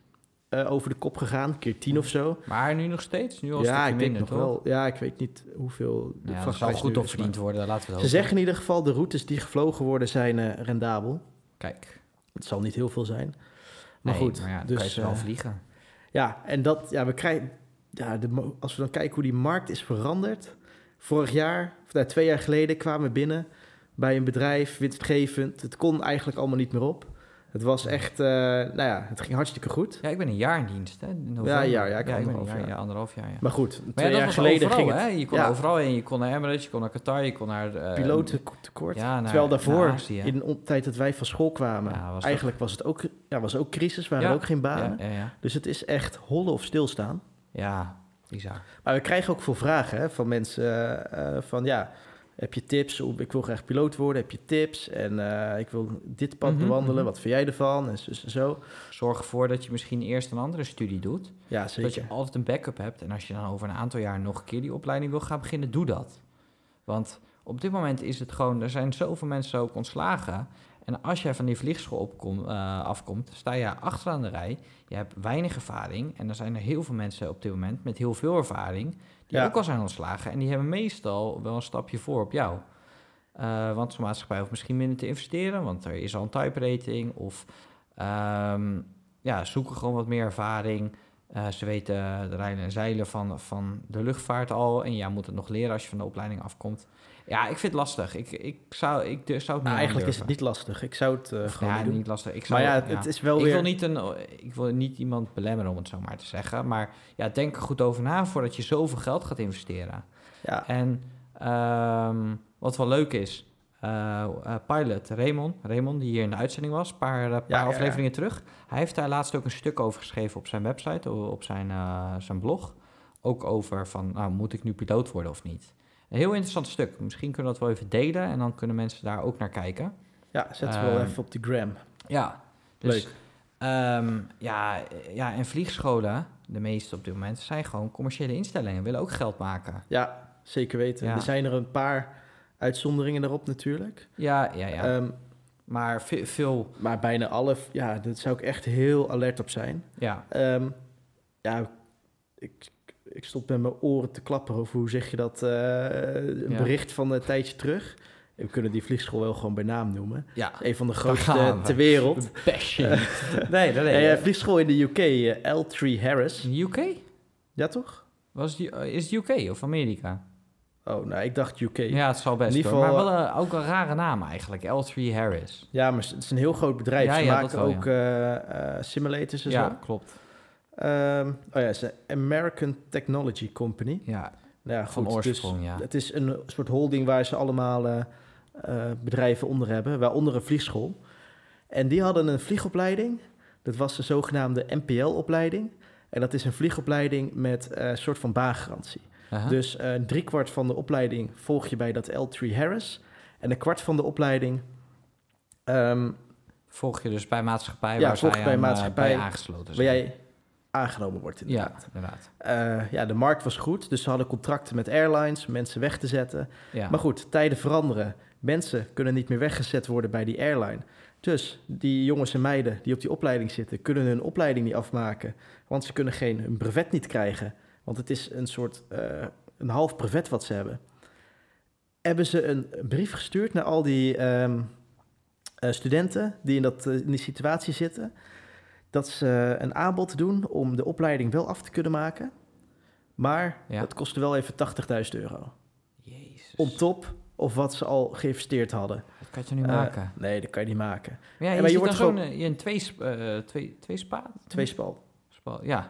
C: over de kop gegaan, keer tien of zo.
B: Maar nu nog steeds? Nu al
C: ja, ik denk
B: minder,
C: nog
B: toch?
C: wel. Ja, ik weet niet hoeveel de
B: Ja, dat zal goed op verdiend worden, laten we het
C: Ze zeggen in ieder geval de routes die gevlogen worden zijn rendabel.
B: Kijk,
C: Het zal niet heel veel zijn. Maar
B: nee,
C: goed,
B: maar ja, dan
C: dus
B: kan je wel vliegen.
C: Ja, en dat, ja, we krijgen, ja, de, als we dan kijken hoe die markt is veranderd. Vorig jaar, of twee jaar geleden, kwamen we binnen bij een bedrijf, winstgevend. Het kon eigenlijk allemaal niet meer op. Het was echt, eh, nou ja, het ging hartstikke goed.
B: Ja, ik ben een jaar in dienst, hè? in.
C: Ja, een jaar, ja, ik
B: ben een
C: anderhalf
B: jaar,
C: jaar.
B: ja, anderhalf jaar, ja.
C: Maar goed,
B: Maar
C: twee
B: ja,
C: jaar geleden
B: overal,
C: ging het
B: hè? Je kon
C: ja.
B: overal heen. Je kon naar Emirates, je kon naar Qatar, je kon naar... eh,
C: pilotentekort.
B: Ja, naar,
C: Terwijl daarvoor, in de tijd dat wij van school kwamen,
B: Ja, was
C: eigenlijk was het ook, ja, was ook crisis, waren
B: Ja,
C: er ook geen banen.
B: Ja, ja, ja.
C: Dus het is echt hollen of stilstaan.
B: ja, bizar.
C: Maar we krijgen ook veel vragen hè, van mensen eh, eh, van ja, heb je tips? Ik wil graag piloot worden, heb je tips? En eh, ik wil dit pad
B: Mhm,
C: bewandelen,
B: mhm.
C: wat vind jij ervan? En zo. en zo.
B: Zorg ervoor dat je misschien eerst een andere studie doet.
C: Ja,
B: Zodat
C: zeker.
B: je altijd een backup hebt. En als je dan over een aantal jaar nog een keer die opleiding wil gaan beginnen, doe dat. Want op dit moment is het gewoon, er zijn zoveel mensen ook ontslagen. En als jij van die vliegschool opkom, eh, afkomt, sta je achteraan de rij. Je hebt weinig ervaring. En er zijn er heel veel mensen op dit moment met heel veel ervaring. Die
C: Ja.
B: ook al zijn ontslagen. En die hebben meestal wel een stapje voor op jou. Eh, want zo'n maatschappij hoeft misschien minder te investeren. Want er is al een type rating. Of ehm, ja, zoeken gewoon wat meer ervaring. Eh, ze weten de rijden en zeilen van, van de luchtvaart al. En jij moet het nog leren als je van de opleiding afkomt. Ja, ik vind het lastig. Ik, ik zou, ik zou het niet
C: Nou, eigenlijk is het niet lastig. Ik zou het eh, gewoon
B: ja,
C: niet doen.
B: niet lastig. Ik zou,
C: maar ja, het, het is wel
B: ik
C: weer...
B: wil, niet een, ik wil niet iemand belemmeren, om het zo maar te zeggen. Maar ja, denk er goed over na voordat je zoveel geld gaat investeren.
C: Ja,
B: En ehm, wat wel leuk is, eh, eh, pilot Raymond, Raymond, die hier in de uitzending was, een paar, paar
C: ja,
B: afleveringen terug. Hij heeft daar laatst ook een stuk over geschreven op zijn website, op zijn, zijn blog. Ook over van, nou, moet ik nu piloot worden of niet? Een heel interessant stuk. Misschien kunnen we dat wel even delen en dan kunnen mensen daar ook naar kijken.
C: ja zet ze wel
B: Ehm,
C: even op de gram.
B: Ja, dus,
C: Leuk.
B: ehm, ja, ja, en vliegscholen, de meeste op dit moment, zijn gewoon commerciële instellingen, willen ook geld maken.
C: Ja, zeker weten.
B: Ja.
C: Er zijn er een paar uitzonderingen daarop natuurlijk.
B: Ja, ja, ja.
C: Ehm,
B: maar ve- veel,
C: maar bijna alle, ja, daar zou ik echt heel alert op zijn.
B: ja,
C: ja, ik, ik stond met mijn oren te klapperen over hoe zeg je dat, eh, een
B: Ja.
C: bericht van een tijdje terug. We kunnen die vliegschool wel gewoon bij naam noemen.
B: ja.
C: Een van de grootste ter wereld.
B: Passion. nee, nee, nee.
C: Nee, eh, vliegschool in de UK, eh, L3 Harris.
B: In de UK?
C: Ja, toch?
B: Was U- is het UK of Amerika?
C: Oh, nou, ik dacht UK. Ja,
B: Ja, het zal best
C: In ieder
B: hoor.
C: geval,
B: Maar wel een- ook een rare naam eigenlijk. L3 Harris.
C: maar het is een heel groot bedrijf.
B: Ja,
C: Ze
B: ja,
C: maken ook eh, eh, simulators en
B: Ja,
C: zo.
B: klopt.
C: Ehm, oh ja, het is een American Technology Company.
B: Ja,
C: Nou ja,
B: van
C: goed,
B: oorsprong,
C: dus
B: ja.
C: Het is een soort holding waar ze allemaal eh, eh, bedrijven onder hebben, waaronder een vliegschool. En die hadden een vliegopleiding. Dat was de zogenaamde NPL-opleiding. En dat is een vliegopleiding met eh, een soort van baangarantie. Dus eh driekwart van de opleiding volg je bij dat L3 Harris. En een kwart van de opleiding ehm,
B: Volg je dus bij maatschappij
C: Ja,
B: waar
C: volg bij maatschappij
B: bij aangesloten
C: waar
B: zijn.
C: jij aangenomen wordt inderdaad.
B: Ja, inderdaad.
C: Eh, ja, de markt was goed, dus ze hadden contracten met airlines, mensen weg te zetten.
B: Ja.
C: Maar goed, tijden veranderen. Mensen kunnen niet meer weggezet worden bij die airline. Dus die jongens en meiden die op die opleiding zitten, kunnen hun opleiding niet afmaken. Want ze kunnen geen hun brevet niet krijgen. Want het is een soort eh, een half brevet wat ze hebben. Hebben ze een brief gestuurd naar al die ehm, eh, studenten die in, dat, in die situatie zitten. Dat ze een aanbod doen om de opleiding wel af te kunnen maken. Maar
B: Ja.
C: dat kostte wel even 80.000 euro.
B: Jezus.
C: On top of wat ze al geïnvesteerd hadden.
B: Dat kan je niet
C: Eh,
B: maken?
C: nee, dat kan je niet maken.
B: Maar ja, je,
C: maar je wordt
B: dan
C: gewoon-
B: zo'n... eh, Een twee, eh twee, twee spa?
C: Twee spal.
B: Ja.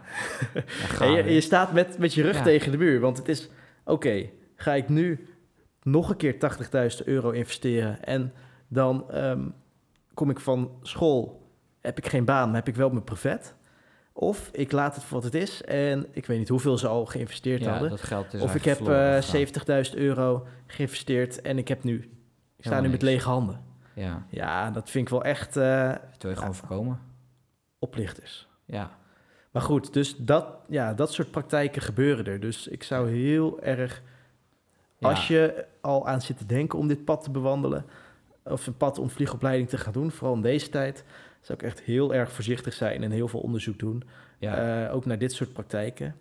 C: je, je staat met, met je rug
B: Ja.
C: tegen de muur. Want het is, oké, ga ik nu nog een keer 80.000 euro investeren... en dan ehm, kom ik van school, heb ik geen baan, maar heb ik wel mijn brevet... Of ik laat het voor wat het is en ik weet niet hoeveel ze al geïnvesteerd
B: ja,
C: hadden.
B: dat geld is
C: Of ik heb
B: verloren
C: eh,
B: gegaan.
C: 70.000 euro geïnvesteerd en ik heb nu... Ik sta
B: Helemaal
C: nu met
B: niks.
C: lege handen.
B: Ja,
C: Ja, dat vind ik wel echt eh,
B: dat wil je gewoon voorkomen.
C: oplichters.
B: Ja.
C: Maar goed, dus dat, ja, dat soort praktijken gebeuren er. Dus ik zou heel erg,
B: Ja.
C: als je al aan zit te denken om dit pad te bewandelen, of een pad om vliegopleiding te gaan doen, vooral in deze tijd, zou ik echt heel erg voorzichtig zijn en heel veel onderzoek doen.
B: Ja.
C: Eh, ook naar dit soort praktijken.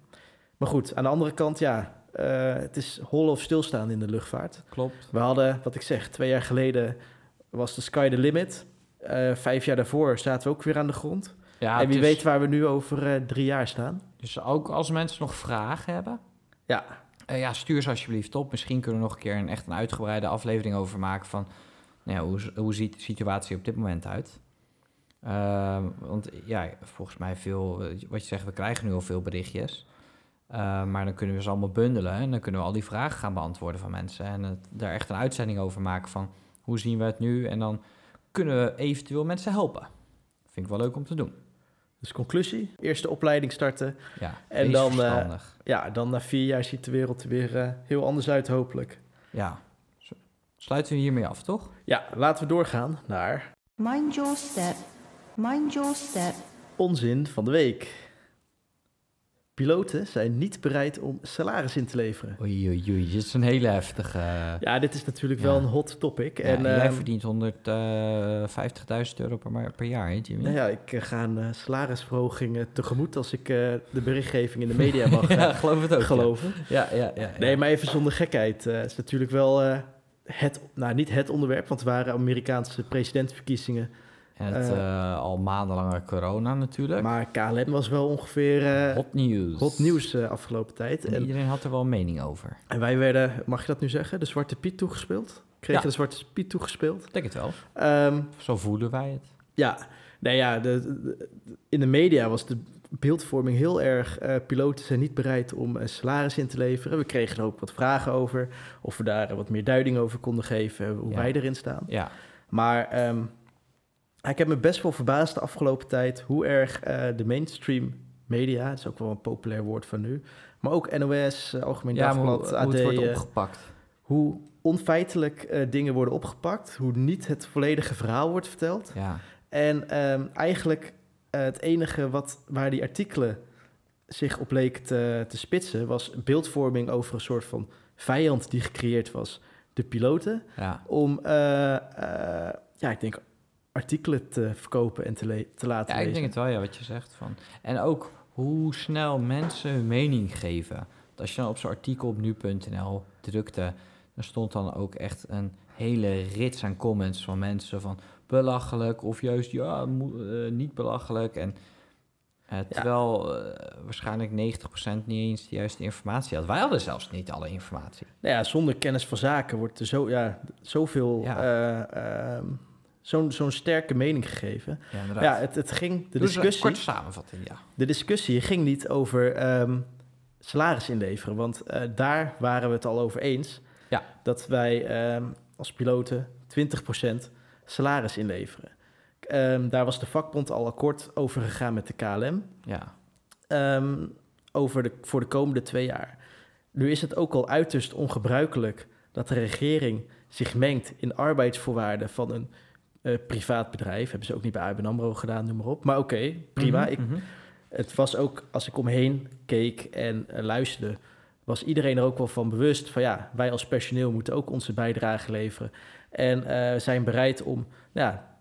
C: Maar goed, aan de andere kant, ja, eh, het is hollen of stilstaan in de luchtvaart.
B: klopt.
C: We hadden, wat ik zeg, twee jaar geleden was de sky the limit. Eh, vijf jaar daarvoor zaten we ook weer aan de grond.
B: Ja,
C: en wie weet waar we nu over drie jaar staan.
B: Dus ook als mensen nog vragen hebben,
C: Ja,
B: ja, stuur ze alsjeblieft op. Misschien kunnen we nog een keer een echt een uitgebreide aflevering over maken van, nou ja, hoe, hoe ziet de situatie op dit moment uit? Ehm, want ja, volgens mij veel, eh, wat je zegt, we krijgen nu al veel berichtjes. Eh, maar dan kunnen we ze allemaal bundelen en dan kunnen we al die vragen gaan beantwoorden van mensen. En het, daar echt een uitzending over maken van hoe zien we het nu? En dan kunnen we eventueel mensen helpen. Vind ik wel leuk om te doen.
C: Dus conclusie, eerste opleiding starten.
B: Ja,
C: En dan, eh,
B: verstandig.
C: Ja, dan na vier jaar ziet de wereld er weer eh, heel anders uit, hopelijk.
B: Ja, sluiten we hiermee af, toch?
C: Ja, laten we doorgaan naar
D: Mind your step. Mind your step.
C: onzin van de week. Piloten zijn niet bereid om salaris in te leveren.
B: Oei, oei, oei. Dit is een hele heftige...
C: Ja, dit is natuurlijk
B: Ja.
C: wel een hot topic.
B: Ja,
C: en
B: en jij
C: ehm,
B: verdient 150.000 euro per, per jaar, hè Jimmy?
C: nou ja, ik eh, ga een eh, salarisverhoging tegemoet als ik eh, de berichtgeving in de media mag eh,
B: ja, geloof het ook.
C: geloven.
B: Ja, ja, ja. ja.
C: Nee, maar even zonder gekheid. eh, Het is natuurlijk wel eh, het, nou niet het onderwerp, want het waren Amerikaanse presidentsverkiezingen.
B: Het,
C: eh,
B: eh, al maandenlange corona natuurlijk.
C: Maar KLM was wel ongeveer eh,
B: hot nieuws.
C: hot nieuws eh, afgelopen tijd.
B: En
C: En,
B: iedereen had er wel een mening over.
C: en wij werden, mag je dat nu zeggen, de Zwarte Piet toegespeeld? Kregen
B: Ja.
C: de Zwarte Piet toegespeeld?
B: Ik denk het wel.
C: Ehm,
B: Zo voelen wij het.
C: ja, nee ja, de, de- in de media was de beeldvorming heel erg... piloten zijn niet bereid om een salaris in te leveren. We kregen er ook wat vragen over. Of we daar wat meer duiding over konden geven, hoe
B: Ja.
C: wij erin staan.
B: Ja,
C: Maar ehm, ik heb me best wel verbaasd de afgelopen tijd hoe erg eh, de mainstream media, dat is ook wel een populair woord van nu, maar ook NOS, eh, Algemeen
B: ja hoe,
C: Dagblad,
B: hoe
C: AD,
B: het wordt
C: eh,
B: opgepakt.
C: hoe onfeitelijk dingen worden opgepakt, hoe niet het volledige verhaal wordt verteld.
B: Ja,
C: En ehm, eigenlijk het enige wat, waar die artikelen zich op leken te, te spitsen, was beeldvorming over een soort van vijand die gecreëerd was. De piloten
B: ja.
C: om, ja, ik denk artikelen te verkopen en te, le- te laten
B: ja ik
C: lezen.
B: denk het wel, ja, wat je zegt. Van. En ook hoe snel mensen hun mening geven. Als je dan op zo'n artikel op nu.nl drukte, dan stond dan ook echt een hele rits aan comments van mensen van belachelijk of juist ja, eh, niet belachelijk. En eh, terwijl eh, waarschijnlijk 90% niet eens de juiste informatie had. Wij hadden zelfs niet alle informatie.
C: Nou ja, zonder kennis van zaken wordt er zo, ja, zoveel,
B: Ja.
C: eh, ehm, zo'n zo'n sterke mening gegeven.
B: Ja,
C: het, het ging, de
B: Doe eens een
C: discussie,
B: korte samenvatting, ja.
C: de discussie ging niet over ehm, salaris inleveren, want eh, daar waren we het al over eens.
B: Ja.
C: Dat wij ehm, als piloten 20% salaris inleveren. Ehm, daar was de vakbond al akkoord over gegaan met de KLM.
B: Ja,
C: over de, voor de komende twee jaar. Nu is het ook al uiterst ongebruikelijk dat de regering zich mengt in arbeidsvoorwaarden van een eh, privaat bedrijf. Hebben ze ook niet bij ABN AMRO gedaan, noem maar op. Maar oké, prima.
B: Mhm,
C: ik,
B: mhm.
C: het was ook, als ik omheen keek en eh, luisterde, was iedereen er ook wel van bewust van ja, wij als personeel moeten ook onze bijdrage leveren. En eh, zijn bereid om nou, ja,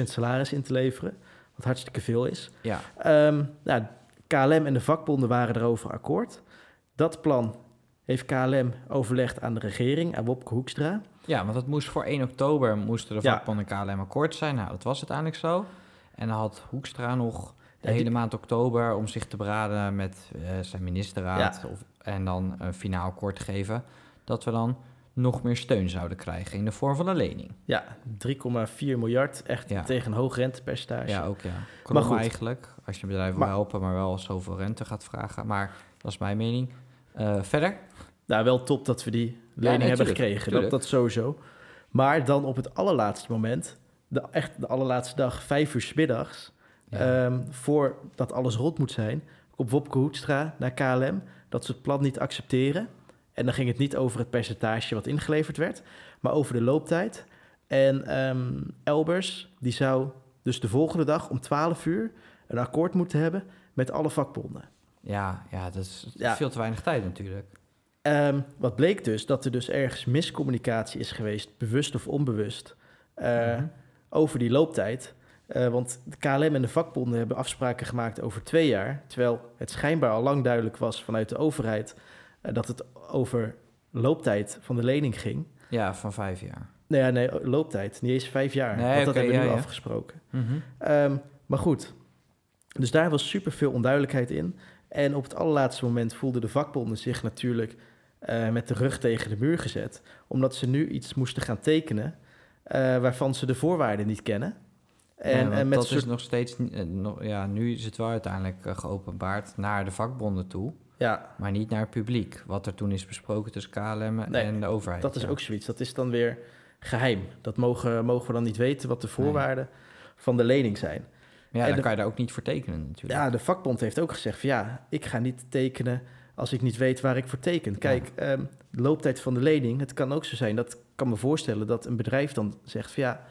C: 20% salaris in te leveren, wat hartstikke veel is.
B: Ja,
C: Ehm, nou, KLM en de vakbonden waren erover akkoord. Dat plan heeft KLM overlegd aan de regering, aan Wopke Hoekstra.
B: Ja, want dat moest voor 1 oktober moesten de
C: Ja.
B: vakbonden KLM akkoord zijn. Nou, dat was uiteindelijk zo. En dan had Hoekstra nog de
C: Ja, die-
B: hele maand oktober om zich te beraden met eh, zijn ministerraad. Of, en dan een finaal akkoord te geven dat we dan nog meer steun zouden krijgen in de vorm van een lening.
C: Ja, 3,4 miljard, echt
B: Ja.
C: tegen een hoog rentepercentage.
B: Ja, ook ja.
C: Maar
B: Klopt
C: goed.
B: eigenlijk, als je een bedrijf wil
C: Maar-
B: helpen, maar wel zoveel rente gaat vragen. Maar dat is mijn mening. Eh, verder?
C: Nou, wel top dat we die lening
B: nee,
C: hebben gekregen. Dat,
B: tuurlijk.
C: dat sowieso. Maar dan op het allerlaatste moment, de, echt de allerlaatste dag, vijf uur 's middags,
B: Ja.
C: ehm, voordat alles rond moet zijn, op Wopke Hoekstra naar KLM, dat ze het plan niet accepteren. En dan ging het niet over het percentage wat ingeleverd werd, maar over de looptijd. En ehm, Elbers, die zou dus de volgende dag om 12 uur een akkoord moeten hebben met alle vakbonden.
B: Ja, ja, dat is
C: Ja.
B: veel te weinig tijd natuurlijk.
C: Ehm, wat bleek dus, dat er dus ergens miscommunicatie is geweest, bewust of onbewust, eh,
B: Mhm.
C: over die looptijd. Eh, want de KLM en de vakbonden hebben afspraken gemaakt over twee jaar, terwijl het schijnbaar al lang duidelijk was vanuit de overheid eh, dat het over looptijd van de lening ging.
B: Ja, van vijf jaar.
C: Nee, ja, nee, looptijd, niet eens vijf jaar,
B: Nee,
C: want dat hebben we
B: ja,
C: nu
B: ja.
C: afgesproken.
B: Mhm.
C: Ehm, maar goed, dus daar was super veel onduidelijkheid in. En op het allerlaatste moment voelden de vakbonden zich natuurlijk eh, met de rug tegen de muur gezet, omdat ze nu iets moesten gaan tekenen eh, waarvan ze de voorwaarden niet kennen. En,
B: Ja,
C: en met
B: dat
C: soort,
B: is nog steeds, eh, ja, nu is het wel uiteindelijk geopenbaard naar de vakbonden toe,
C: ja,
B: maar niet naar het publiek. Wat er toen is besproken tussen KLM
C: Nee,
B: en de overheid.
C: dat is
B: ja.
C: ook zoiets. Dat is dan weer geheim. Dat mogen, mogen we dan niet weten wat de voorwaarden van de lening zijn.
B: Ja,
C: en
B: dan
C: de-
B: kan je daar ook niet voor tekenen natuurlijk.
C: Ja, de vakbond heeft ook gezegd van ja, ik ga niet tekenen als ik niet weet waar ik voor teken. Kijk, ehm, de looptijd van de lening, het kan ook zo zijn, dat ik kan me voorstellen dat een bedrijf dan zegt van ja,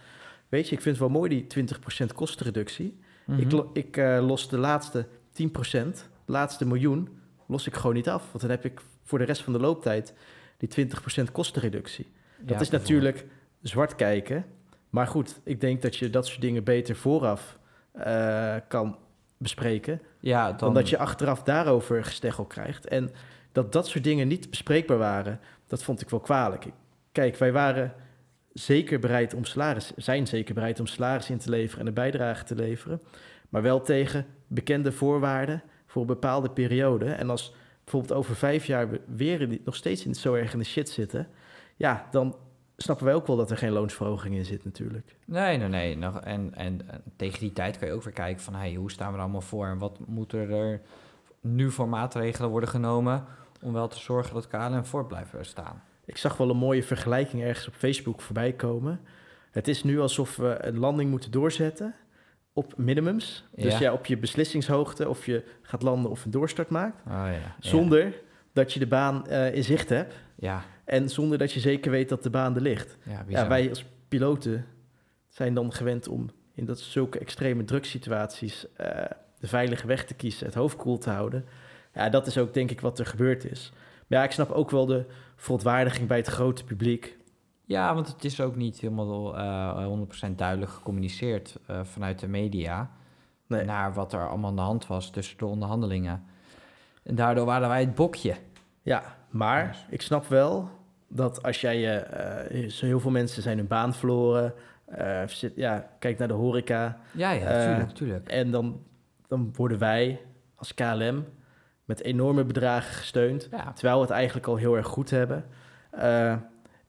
C: weet je, ik vind het wel mooi die 20% kostenreductie.
B: Mhm.
C: Ik, ik eh, los de laatste 10%, de laatste miljoen, los ik gewoon niet af. Want dan heb ik voor de rest van de looptijd die 20% kostenreductie. Dat
B: Ja,
C: is natuurlijk zwart kijken. Maar goed, ik denk dat je dat soort dingen beter vooraf eh, kan bespreken.
B: Ja,
C: Dan,
B: dan,
C: dat je achteraf daarover gesteggel krijgt. En dat dat soort dingen niet bespreekbaar waren, dat vond ik wel kwalijk. Kijk, wij waren zeker bereid om salaris, zijn zeker bereid om salaris in te leveren en een bijdrage te leveren. Maar wel tegen bekende voorwaarden voor een bepaalde periode. En als bijvoorbeeld over vijf jaar we weer nog steeds in, zo erg in de shit zitten, ja, dan snappen wij ook wel dat er geen loonsverhoging in zit natuurlijk.
B: Nee, nee, nee. Nog, en, en, en tegen die tijd kan je ook weer kijken van... Hey, hoe staan we er allemaal voor en wat moeten er nu voor maatregelen worden genomen... om wel te zorgen dat KLM voort blijft staan.
C: Ik zag wel een mooie vergelijking ergens op Facebook voorbij komen. Het is nu alsof we een landing moeten doorzetten op minimums. Dus
B: Ja.
C: ja, op je beslissingshoogte of je gaat landen of een doorstart maakt.
B: Oh, ja.
C: Zonder dat je de baan eh, in zicht hebt.
B: Ja,
C: En zonder dat je zeker weet dat de baan er ligt.
B: ja,
C: wij als piloten zijn dan gewend om in dat zulke extreme druksituaties eh, de veilige weg te kiezen, het hoofd koel te houden. Ja, dat is ook denk ik wat er gebeurd is. Maar ja, ik snap ook wel de verontwaardiging bij het grote publiek.
B: Ja, want het is ook niet helemaal eh 100% duidelijk gecommuniceerd eh, vanuit de media...
C: Nee.
B: naar wat er allemaal aan de hand was tussen de onderhandelingen. En daardoor waren wij het bokje.
C: Ja, maar ik snap wel dat als jij je... eh, zo heel veel mensen zijn hun baan verloren. eh, zit, ja, kijk naar de horeca.
B: Ja, ja,
C: Eh,
B: tuurlijk, tuurlijk.
C: En dan, dan worden wij als KLM met enorme bedragen gesteund.
B: Ja,
C: Terwijl we het eigenlijk al heel erg goed hebben. Eh,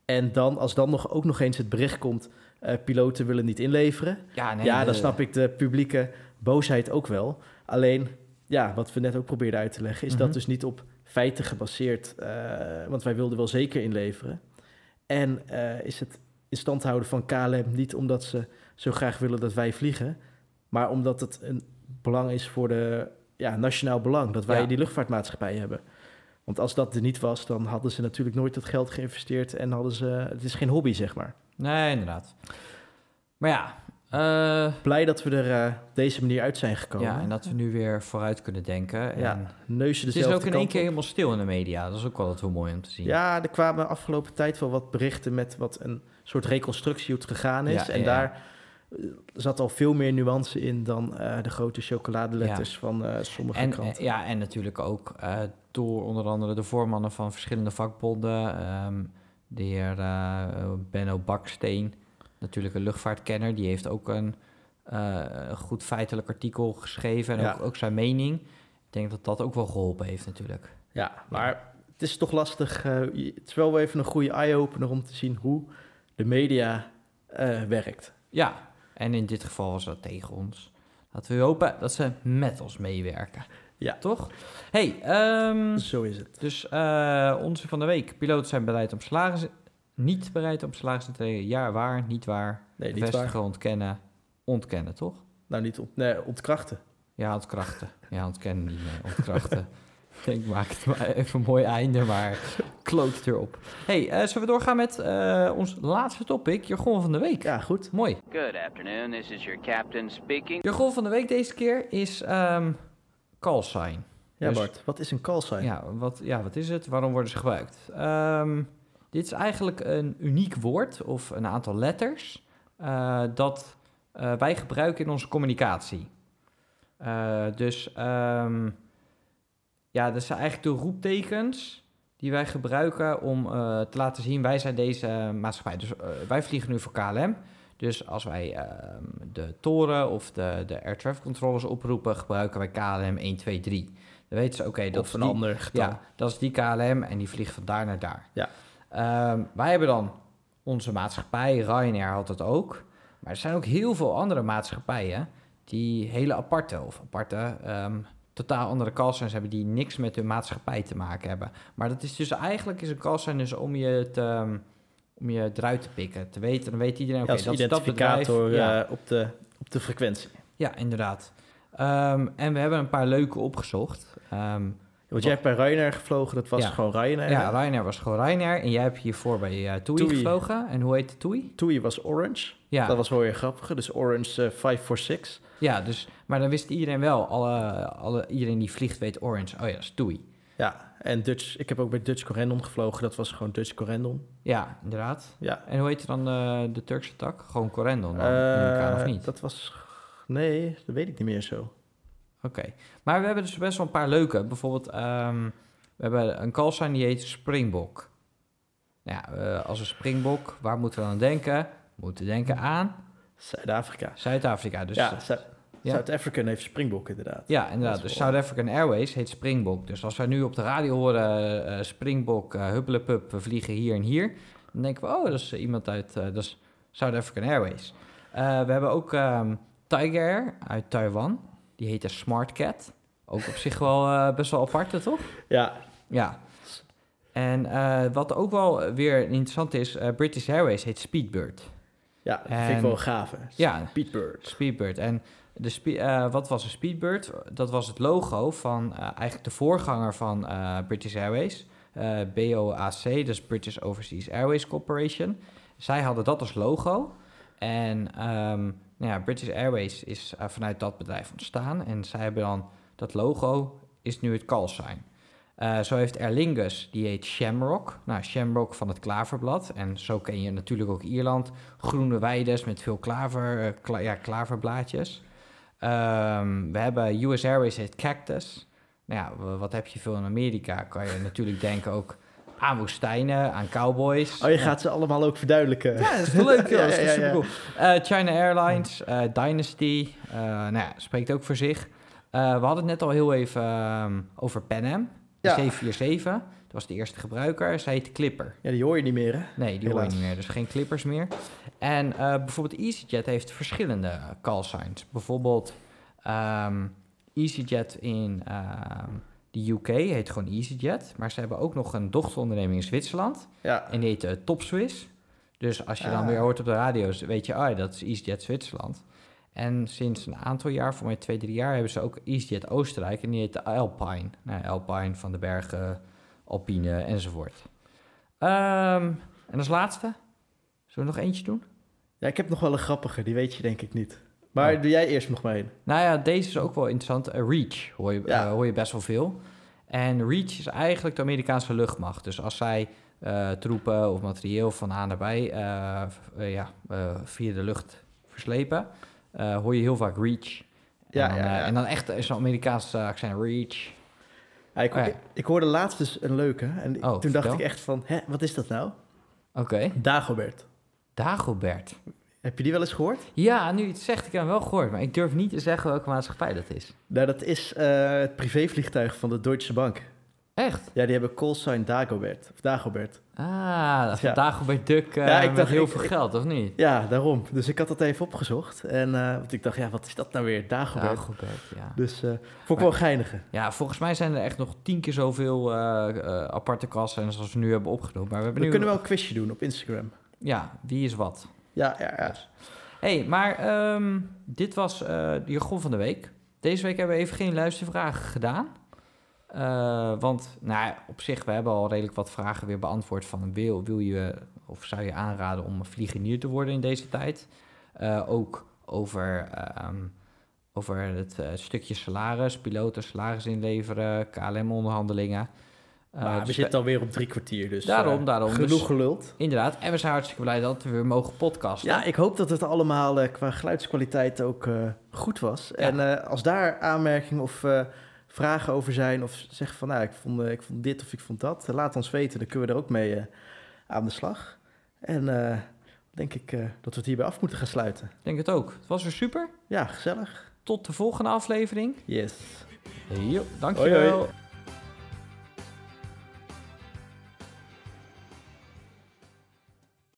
C: en dan, als dan nog, ook nog eens het bericht komt... eh, piloten willen niet inleveren.
B: ja, nee,
C: ja, dan snap ik de publieke boosheid ook wel. Alleen, ja, wat we net ook probeerden uit te leggen... is
B: Mhm.
C: dat dus niet op feiten gebaseerd... eh, want wij wilden wel zeker inleveren. En eh, is het in stand houden van KLM niet omdat ze zo graag willen dat wij vliegen... maar omdat het een belang is voor de ja, nationaal belang... dat wij
B: Ja.
C: die luchtvaartmaatschappij hebben. Want als dat er niet was, dan hadden ze natuurlijk nooit dat geld geïnvesteerd... en hadden ze... Het is geen hobby, zeg maar.
B: Nee, inderdaad. Maar ja, eh,
C: Blij dat we er eh, deze manier uit zijn gekomen.
B: ja, en dat we nu weer vooruit kunnen denken. En
C: Ja, neuzen
B: het is ook in één keer
C: op.
B: helemaal stil in de media. Dat is ook wel wat heel mooi om te zien.
C: Ja, er kwamen afgelopen tijd wel wat berichten met wat een soort reconstructie hoe het gegaan is.
B: Ja,
C: en
B: ja,
C: daar eh, zat al veel meer nuance in dan de grote chocoladeletters van sommige
B: En,
C: kranten.
B: ja, en natuurlijk ook door onder andere de voormannen van verschillende vakbonden. ehm, de heer Benno Baksteen, natuurlijk een luchtvaartkenner. Die heeft ook een eh, goed feitelijk artikel geschreven en
C: Ja.
B: ook, ook zijn mening. Ik denk dat dat ook wel geholpen heeft natuurlijk.
C: Ja, maar het is toch lastig. je- het is wel even een goede eye-opener om te zien hoe de media eh, werkt.
B: Ja, en in dit geval was dat tegen ons. Laten we hopen dat ze met ons meewerken.
C: Ja.
B: Toch? hey, ehm,
C: Zo is het.
B: dus onze van de week. Piloten zijn bereid om salaris... Niet bereid om salaris te treden. Ja, waar, niet waar.
C: Nee, niet
B: Bevestigen,
C: waar.
B: ontkennen. Ontkennen, toch?
C: Nou, niet ont, nee, ontkrachten.
B: Ja, ontkrachten. Ja, ontkennen niet meer. Ontkrachten. Ik denk, maak het maar even een mooi einde, maar kloot het erop. hey, eh, zullen we doorgaan met eh, ons laatste topic, Jargon van de Week?
C: Ja, goed.
B: Mooi.
E: Good afternoon, this is your captain speaking.
B: Jargon van de Week deze keer is ehm call sign.
C: Ja,
B: Dus-
C: Bart, wat is een call sign?
B: Ja wat, ja, wat is het? Waarom worden ze gebruikt? Ehm, dit is eigenlijk een uniek woord of een aantal letters eh, dat eh, wij gebruiken in onze communicatie. Eh, dus ehm, ja, dat zijn eigenlijk de roeptekens die wij gebruiken om te laten zien, wij zijn deze maatschappij. Dus wij vliegen nu voor KLM. Dus als wij ehm, de toren of de, de air traffic controllers oproepen, gebruiken wij KLM 123. Dan weten ze, oké, dat
C: of
B: is
C: een
B: die-
C: ander getal.
B: ja, dat is die KLM en die vliegt van daar naar daar.
C: Ja.
B: Ehm, wij hebben dan onze maatschappij, Ryanair had het ook. Maar er zijn ook heel veel andere maatschappijen die hele aparte of aparte, ehm, totaal andere callsigns hebben die niks met hun maatschappij te maken hebben. Maar dat is dus eigenlijk is een callsign dus om je te, ehm, om je eruit te pikken, te weten. Dan weet iedereen, oké,
C: als
B: dat is dat bedrijf.
C: identificator
B: Ja.
C: eh, op, de, op de frequentie.
B: Ja, inderdaad. En we hebben een paar leuke opgezocht. Ehm,
C: Want jij hebt bij Ryanair gevlogen, dat was
B: Ja.
C: gewoon Ryanair.
B: ja, Ryanair was gewoon Ryanair. En jij hebt hiervoor bij uh, TUI
C: TUI.
B: gevlogen. En hoe heet de TUI?
C: TUI was Orange.
B: Ja,
C: Dat was wel weer grappig. Dus Orange eh, 546.
B: ja dus, maar dan wist iedereen wel. Alle, alle, iedereen die vliegt weet Orange. Oh ja, dat is TUI.
C: Ja, en Dutch, ik heb ook bij Dutch Corendon gevlogen. Dat was gewoon Dutch Corendon.
B: Ja, inderdaad.
C: Ja.
B: En hoe heet dan eh, de Turkse tak? Gewoon Corendon dan,
C: Eh,
B: of niet?
C: Dat was... Nee, dat weet ik niet meer zo.
B: Oké. Maar we hebben dus best wel een paar leuke. Bijvoorbeeld, ehm, we hebben een callsign die heet Springbok. Nou ja, eh, als een springbok, waar moeten we aan denken? We moeten denken aan
C: Zuid-Afrika.
B: Zuid-Afrika. Dus,
C: ja, Zu-
B: ja.
C: Zuid-Afrika heeft Springbok inderdaad.
B: Ja, inderdaad. Dus South African Airways heet Springbok. Dus als wij nu op de radio horen eh Springbok, uh, huppelepup, we vliegen hier en hier. Dan denken we, oh, dat is iemand uit dat is South African Airways. We hebben ook ehm, Tiger Air uit Taiwan. Die heet de Smart Cat. Ook op zich wel eh, best wel apart, toch?
C: Ja,
B: Ja. En eh, wat ook wel weer interessant is, eh, British Airways heet Speedbird.
C: ja dat vind ik wel gaaf.
B: Ja,
C: Speedbird.
B: Speedbird. En de spe- wat was een Speedbird? Dat was het logo van eigenlijk de voorganger van British Airways. BOAC, dus British Overseas Airways Corporation. Zij hadden dat als logo. En ehm, nou ja, British Airways is eh, vanuit dat bedrijf ontstaan. En zij hebben dan dat logo, is nu het callsign. Eh, zo heeft Aer Lingus, die heet Shamrock. Nou, Shamrock van het klaverblad. En zo ken je natuurlijk ook Ierland. Groene weides met veel klaver, eh, ja, klaverblaadjes. Ehm, we hebben US Airways heet Cactus. Nou ja, wat heb je veel in Amerika? Kan je natuurlijk denken ook aan woestijnen, aan cowboys.
C: Oh, je gaat ze allemaal ook verduidelijken.
B: Ja, dat is leuk.
C: Ja,
B: dat is super cool. Eh, China Airlines, eh, Dynasty, eh, nou ja, spreekt ook voor zich. We hadden het net al heel even ehm, over Pan Am, de
C: Ja.
B: 747. Dat was de eerste gebruiker. Zij heet Clipper.
C: Ja, die hoor je niet meer, hè?
B: Nee, die hoor je niet meer. Dus geen Clippers meer. En bijvoorbeeld EasyJet heeft verschillende callsigns. Bijvoorbeeld ehm, EasyJet in ehm, de UK heet gewoon EasyJet. Maar ze hebben ook nog een dochteronderneming in Zwitserland.
C: Ja.
B: En die heet uh, Topswiss. Dus als je dan
C: Ah.
B: weer hoort op de radio's, weet je, ah, dat is EasyJet Zwitserland. En sinds een aantal jaar, voor mij twee, drie jaar, hebben ze ook EasyJet Oostenrijk. En die heet Alpine. Nou, Alpine van de bergen, Alpine enzovoort. Ehm, en als laatste, zullen we nog eentje doen?
C: ja, ik heb nog wel een grappige, die weet je denk ik niet. Maar
B: Oh.
C: doe jij eerst nog maar één.
B: Nou ja, deze is ook wel interessant. Eh, Reach hoor je,
C: Ja.
B: eh, hoor je best wel veel. En Reach is eigenlijk de Amerikaanse luchtmacht. Dus als zij eh, troepen of materieel van A naar B v- eh, ja, via de lucht verslepen, hoor je heel vaak Reach. En,
C: Ja,
B: dan,
C: ja,
B: en dan echt is een Amerikaans eh, accent Reach.
C: Ik,
B: Oh
C: ik, ik hoorde laatst dus een leuke. En
B: Oh,
C: toen dacht ik echt van, hè, wat is dat nou?
B: Oké.
C: Dagobert.
B: Dagobert.
C: Heb je die wel eens gehoord?
B: Ja, nu het zegt, ik heb hem wel gehoord. Maar ik durf niet te zeggen welke maatschappij dat is.
C: Nou, dat is eh, het privévliegtuig van de Deutsche Bank.
B: Echt?
C: Ja, die hebben callsign Dagobert. Of Dagobert.
B: Ah,
C: Ja.
B: Dagobert Duck eh,
C: Ja, ik
B: met
C: dacht,
B: heel
C: ik-
B: veel geld, of niet?
C: Ja, daarom. Dus ik had dat even opgezocht. En eh, want ik dacht, ja, wat is dat nou weer? Dagobert.
B: Dagobert, ja.
C: Dus eh vond ik wel geinige.
B: Ja, volgens mij zijn er echt nog tien keer zoveel aparte kassen zoals we nu hebben opgenomen. Maar we hebben
C: We
B: nu...
C: kunnen wel een quizje doen op Instagram.
B: Ja, wie is wat?
C: Ja, ja, ja.
B: hey, maar ehm, dit was eh, de jargon van de week. Deze week hebben we even geen luistervragen gedaan. Eh, want nou, op zich, we hebben al redelijk wat vragen weer beantwoord van wil, wil je of zou je aanraden om vliegenier te worden in deze tijd? Eh, ook over, ehm, over het eh, stukje salaris, piloten salaris inleveren, KLM-onderhandelingen. Eh,
C: maar we
B: dus
C: zitten alweer op drie kwartier, dus
B: Daarom,
C: eh,
B: daarom.
C: genoeg
B: Dus-
C: geluld.
B: Inderdaad, en we zijn hartstikke blij dat we weer mogen podcasten.
C: Ja, ik hoop dat het allemaal eh, qua geluidskwaliteit ook eh, goed was. En eh, als daar aanmerkingen of eh, vragen over zijn... of zeg van, nou, ik vond, ik vond dit of ik vond dat... laat ons weten, dan kunnen we er ook mee aan de slag. En eh, denk ik eh, dat we het hierbij af moeten gaan sluiten.
B: Ik denk het ook. Het was weer super.
C: Ja, gezellig.
B: Tot de volgende aflevering.
C: Yes.
B: Jo, dankjewel.
C: Hoi, hoi.